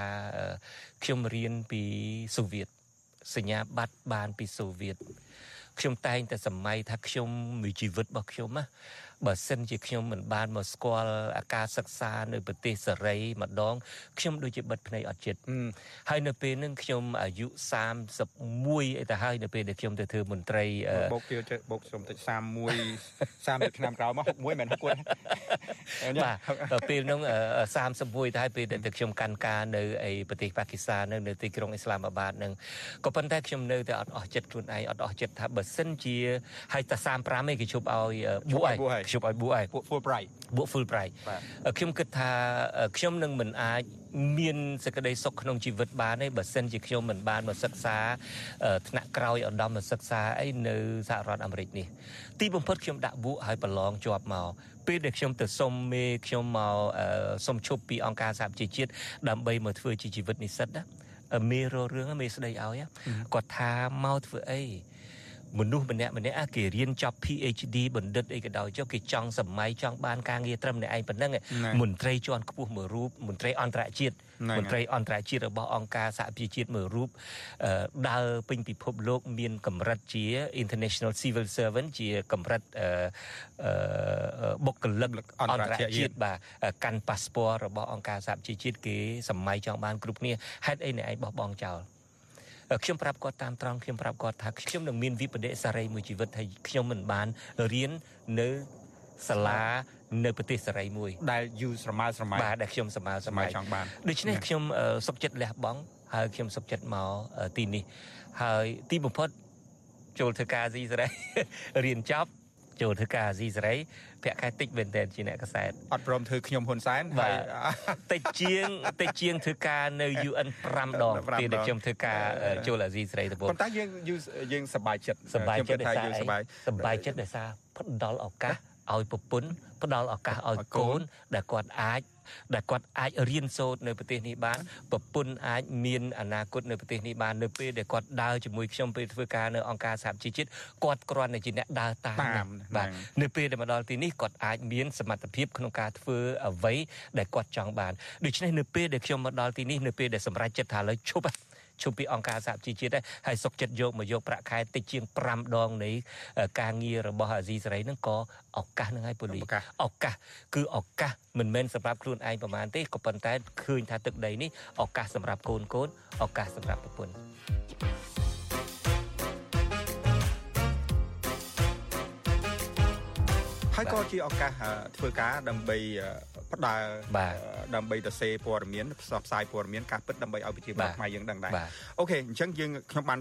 ខ្ញុំរៀនពីសូវៀតសញ្ញាបត្របានពីសូវៀតខ្ញុំតែងតែសម័យថាខ្ញុំមួយជីវិតរបស់ខ្ញុំណា បើសិនជាខ្ញុំមិនបានមកស្គាល់អាការសិក្សានៅប្រទេសសេរីម្ដងខ្ញុំដូចជាបិទភ្នែកអត់ចិត្តហើយនៅពេលហ្នឹងខ្ញុំអាយុ31អីទៅហើយនៅពេលដែលខ្ញុំទៅធ្វើមន្ត្រីបូកទៀតបូកខ្ញុំតិច31 30ឆ្នាំក្រោយមក61មិន61បាទពេលហ្នឹង31ទៅហើយពេលដែលខ្ញុំកាន់ការនៅឯប្រទេសប៉ាគីស្ថាននៅទីក្រុងអ៊ីស្លាមាបាតហ្នឹងក៏ប៉ុន្តែខ្ញុំនៅតែអត់អស់ចិត្តខ្លួនឯងអត់អស់ចិត្តថាបើសិនជាហើយតែ35ឯងគេជប់ឲ្យបួឯងជប់ឲ្យបួឯងពួក full price បួ full price ខ្ញុំគិតថាខ្ញុំនឹងមិនអាចមានសេចក្តីសុខក្នុងជីវិតបានទេបើសិនជាខ្ញុំមិនបានមកសិក្សាថ្នាក់ក្រោយឧត្តមសិក្សាអីនៅសហរដ្ឋអាមេរិកនេះទីបំផុតខ្ញុំដាក់បួហើយប្រឡងជាប់មកពេលដែលខ្ញុំទៅសុំមេខ្ញុំមកសុំឈប់ពីអង្គការសហជីវជាតិដើម្បីមកធ្វើជាជីវិតនិស្សិតណាមេររឿងមេស្ដីឲ្យគាត់ថាមកធ្វើអី មនុស្សម្នាក់ម្នាក់គេរៀនចប់ PhD បណ្ឌិតអីក៏ដោយចុះគេចង់សម័យចង់បានការងារត្រឹមតែឯងប៉ុណ្ណឹងមន្ត្រីជាន់ខ្ពស់មួយរូបមន្ត្រីអន្តរជាតិមន្ត្រីអន្តរជាតិរបស់អង្គការសហប្រជាជាតិមួយរូបដើរពេញពិភពលោក មានកម្រិតជា International Civil Servant ជាកម្រិតបុគ្គលិកអន្តរជាតិបាទកាន់ប៉ាសពតរបស់អង្គការសហប្រជាជាតិគេសម័យចង់បានគ្រប់គ្នាហេតុអីអ្នកឯងបោះបង់ចោល ខ្ញុំប្រាប់គាត់តាមត្រង់ខ្ញុំប្រាប់គាត់ថាខ្ញុំនឹងមានវិបដិសារីមួយជីវិតហើយខ្ញុំមិនបានរៀននៅសាលានៅប្រទេសសេរីមួយដែលយូរស្រមើស្រមៃបាទដែលខ្ញុំស្រមើស្រមៃចង់បានដូច្នេះខ្ញុំសុខចិត្តលះបង់ហើយខ្ញុំសុខចិត្តមកទីនេះហើយទីបំផុតចូលធ្វើការស៊ីសេរីរៀនចប់ ចូលធ្វើការអាស៊ីសេរីប្រាក់ខែតិចមែនទែនជាអ្នកកសែតអត់ព្រមធ្វើខ្ញុំហ៊ុនសែនហើយតិចជាងតិចជាងធ្វើការនៅ UN 5ដងពេលដែលខ្ញុំធ្វើការចូលអាស៊ីសេរីទៅប៉ុន្តែយើងយើងសប្បាយចិត្តសប្បាយចិត្តថាយើងសប្បាយសប្បាយចិត្តដោយសារផ្ដល់ឱកាស ឲ្យប្រពន្ធផ្ដល់ឱកាសឲ្យកូន ដែលគាត់អាចដែលគាត់អាចរៀនសូត្រនៅប្រទេសនេះបានប្រពន្ធអាចមានអនាគតនៅប្រទេសនេះបាននៅពេលដែលគាត់ដើរជាមួយខ្ញុំពេលធ្វើការនៅអង្គការសហជីវជាតិគាត់គ្រាន់តែជាអ្នកដើរតាមបាទនៅពេលដែលមកដល់ទីនេះគាត់អាចមានសមត្ថភាពក្នុងការធ្វើអ្វីដែលគាត់ចង់បានដូច្នេះនៅពេលដែលខ្ញុំមកដល់ទីនេះនៅពេលដែលសម្រេចចិត្តថាលើឈប់ ជុំពីអង្គការសហជីវជាតិដែរហើយសុកចិត្តយកមកយកប្រាក់ខែតិចជាង5ដងនៃការងាររបស់អាស៊ីសេរីហ្នឹងក៏ឱកាសនឹងឲ្យប៉ូលីសឱកាសគឺឱកាសមិនមែនសម្រាប់ខ្លួនឯងប្រហែលទេក៏ប៉ុន្តែឃើញថាទឹកដីនេះឱកាសសម្រាប់កូនកូនឱកាសសម្រាប់ប្រពន្ធហើយក៏ជាឱកាសធ្វើការដើម្បី ផ្ដើដើម្បីទៅសេព័ត៌មានផ្សព្វផ្សាយព័ត៌មានការពិតដើម្បីឲ្យប្រជាពលរដ្ឋខ្មែរយើងដឹងដែរអូខេអញ្ចឹងយើងខ្ញុំបាន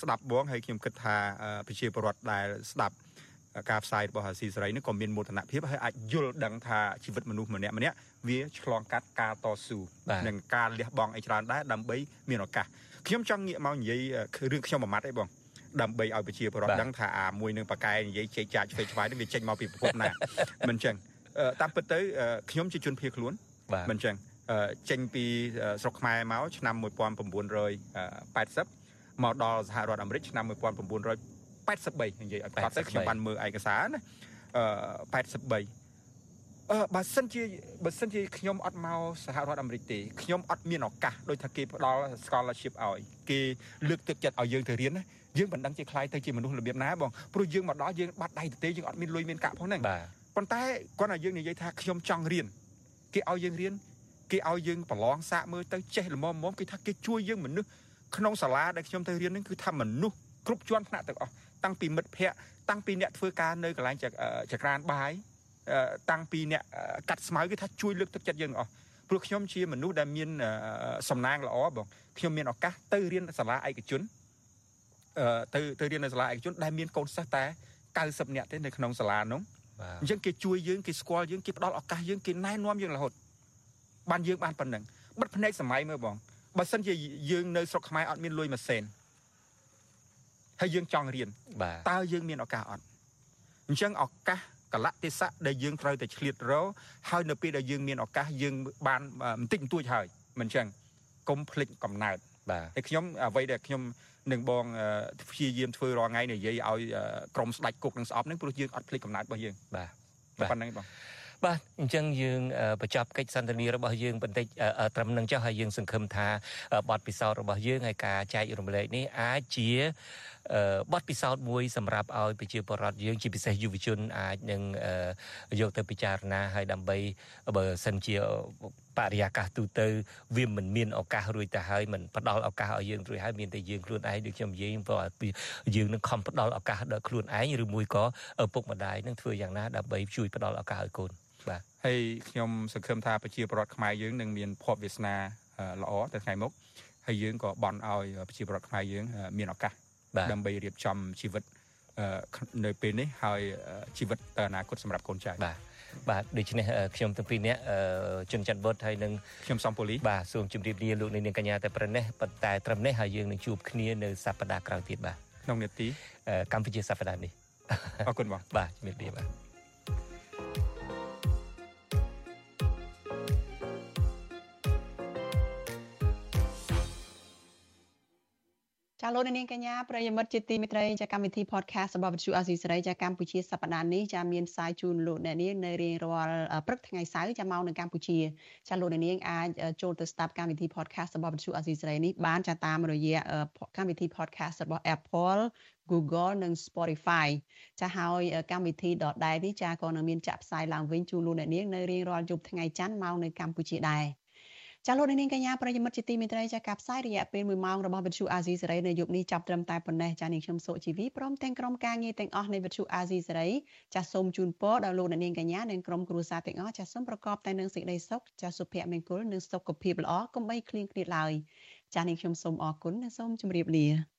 ស្ដាប់បងហើយខ្ញុំគិតថាប្រជាពលរដ្ឋដែលស្ដាប់ការផ្សាយរបស់អាស៊ីសេរីនេះក៏មានមោទនភាពហើយអាចយល់ដឹងថាជីវិតមនុស្សម្នាក់ម្នាក់វាឆ្លងកាត់ការតស៊ូនិងការលះបង់អីច្រើនដែរដើម្បីមានឱកាសខ្ញុំចង់ងាកមកនិយាយរឿងខ្ញុំមួយម៉ាត់អីបងដើម្បីឲ្យប្រជាពលរដ្ឋដឹងថាអាមួយនឹងប៉ាកែនិយាយជែកចាចឆ្វេងឆ្វាយនេះវាចេញមកពីប្រភពណាមិនអញ្ចឹង តាមពិតទៅខ្ញុំជាជនភៀសខ្លួនមិនអញ្ចឹងចេញពីស្រុកខ្មែរមកឆ្នាំ1980មកដល់សហរដ្ឋអាមេរិកឆ្នាំ1983និយាយឲ្យគាត់ទៅខ្ញុំបានមើលឯកសារណាអឺ83អឺបើសិនជាបើសិនជាខ្ញុំអត់មកសហរដ្ឋអាមេរិកទេខ្ញុំអត់មានឱកាសដោយថាគេផ្ដល់ scholarship ឲ្យគេលើកទឹកចិត្តឲ្យយើងទៅរៀនណាយើងមិនដឹងជាខ្លាយទៅជាមនុស្សរបៀបណាបងព្រោះយើងមកដល់យើងបាត់ដៃទៅទេយើងអត់មានលុយមានកាក់ផងហ្នឹងបាទ ប៉ុន្តែគាត់ឲ្យយើងនិយាយថាខ្ញុំចង់រៀនគេឲ្យយើងរៀនគេឲ្យយើងប្រឡងសាកមើលទៅចេះល្មមៗគេថាគេជួយយើងមនុស្សក្នុងសាលាដែលខ្ញុំទៅរៀនហ្នឹងគឺថាមនុស្សគ្រប់ជាន់ថ្នាក់ទាំងអស់តាំងពីមិត្តភ័ក្តិតាំងពីអ្នកធ្វើការនៅកន្លែងចក្រានបាយតាំងពីអ្នកកាត់ស្មៅគឺថាជួយលើកទឹកចិត្តយើងអស់ព្រោះខ្ញុំជាមនុស្សដែលមានសំណាងល្អបងខ្ញុំមានឱកាសទៅរៀនសាលាឯកជនទៅទៅរៀននៅសាលាឯកជនដែលមានកូនសិស្សតែ90នាក់ទេនៅក្នុងសាលានោះ អញ្ចឹងគេជួយយើងគេស្គាល់យើងគេផ្ដល់ឱកាសយើងគេណែនាំយើងរហូតបានយើងបានប៉ុណ្ណឹងបិទភ្នែកសម័យមើលបងបើសិនជាយើងនៅស្រុកខ្មែរអត់មានលុយមួយសេនហើយយើងចង់រៀនតើយើងមានឱកាសអត់អញ្ចឹងឱកាសកលៈទេសៈដែលយើងត្រូវតែឆ្លៀតរកហើយនៅពេលដែលយើងមានឱកាសយើងបានបន្តិចបន្តួចហើយមិនអញ្ចឹងកុំភ្លេចកំណើតបាទហើយខ្ញុំអ្វីដែលខ្ញុំ នឹងបងព្យាយាមធ្វើរាល់ថ្ងៃនិយាយឲ្យក្រុមស្ដេចគុកនឹងស្អប់នឹងព្រោះយើងអត់ភ្លេចកំណើតរបស់យើងបាទប៉ុណ្្នឹងបងបាទអញ្ចឹងយើងបញ្ចប់កិច្ចសន្ទនារបស់យើងបន្តិចត្រឹមនឹងចុះហើយយើងសង្ឃឹមថាបទពិសោធន៍របស់យើងហើយការចែករំលែកនេះអាចជាបទពិសោធន៍មួយសម្រាប់ឲ្យប្រជាពលរដ្ឋយើងជាពិសេសយុវជនអាចនឹងយកទៅពិចារណាហើយដើម្បីបើសិនជាបរិយាកាសទូទៅវាមិនមានឱកាសរួចទៅហើយមិនផ្ដល់ឱកាសឲ្យយើងរួចហើយមានតែយើងខ្លួនឯងដូចខ្ញុំនិយាយព្រោះយើងនឹងខំផ្ដល់ឱកាសដល់ខ្លួនឯងឬមួយក៏ឪពុកម្ដាយនឹងធ្វើយ៉ាងណាដើម្បីជួយផ្ដល់ឱកាសឲ្យកូនបាទហើយខ្ញុំសង្ឃឹមថាប្រជាពលរដ្ឋខ្មែរយើងនឹងមានភ័ព្វវាសនាល្អទៅថ្ងៃមុខហើយយើងក៏បន់ឲ្យប្រជាពលរដ្ឋខ្មែរយើងមានឱកាស ដើម្បីរៀបចំជីវិតនៅពេលនេះហើយជីវិតទៅអនាគតសម្រាប់កូនចៅបាទបាទដូច្នេះខ្ញុំទាំងពីរនាក់ជនច័ន្ទបុតហើយនឹងខ្ញុំសំពូលីបាទសូមជម្រាបលាលោកនាងកញ្ញាតែប៉ុណ្ណេះប៉ុន្តែត្រឹមនេះហើយយើងនឹងជួបគ្នានៅសប្តាហ៍ក្រោយទៀតបាទក្នុងនេតិកម្ពុជាសប្តាហ៍នេះអរគុណបងបាទជម្រាបលាបាទ លោកនាងកញ្ញាប្រិយមិត្តជាទីមេត្រីចាកម្មវិធី podcast របស់វិទ្យុអាស៊ីសេរីចាកម្ពុជាសប្តាហ៍នេះចាមានផ្សាយជូនលោកអ្នកនាងនៅរៀងរាល់ព្រឹកថ្ងៃសៅរ៍ចាមកនៅកម្ពុជាចាលោកនាងអាចចូលទៅស្ដាប់កម្មវិធី podcast របស់វិទ្យុអាស៊ីសេរីនេះបានចាតាមរយៈកម្មវិធី podcast របស់ Apple Google និង Spotify ចាហើយកម្មវិធីដដែលនេះចាក៏នៅមានចាក់ផ្សាយឡើងវិញជូនលោកអ្នកនាងនៅរៀងរាល់យប់ថ្ងៃច័ន្ទមកនៅកម្ពុជាដែរ ចាលោកនាងកញ្ញាប្រិយមិត្តជាទីមេត្រីចាការផ្សាយរយៈពេល1ម៉ោងរបស់វិទ្យុអាស៊ីសេរីនៅយប់នេះចាប់ត្រឹមតែប៉ុណ្ណេះចានាងខ្ញុំសុជីវីព្រមទាំងក្រុមការងារទាំងអស់នៃវិទ្យុអាស៊ីសេរីចាសូមជូនពរដល់លោកនាងកញ្ញានិងក្រុមគ្រួសារទាំងអស់ចាសូមប្រកបតែនឹងសេចក្តីសុខចាសុភមង្គលនិងសុខភាពល្អកុំបីឃ្លៀងឃ្លាតឡើយចានាងខ្ញុំសូមអរគុណនិងសូមជម្រាបលា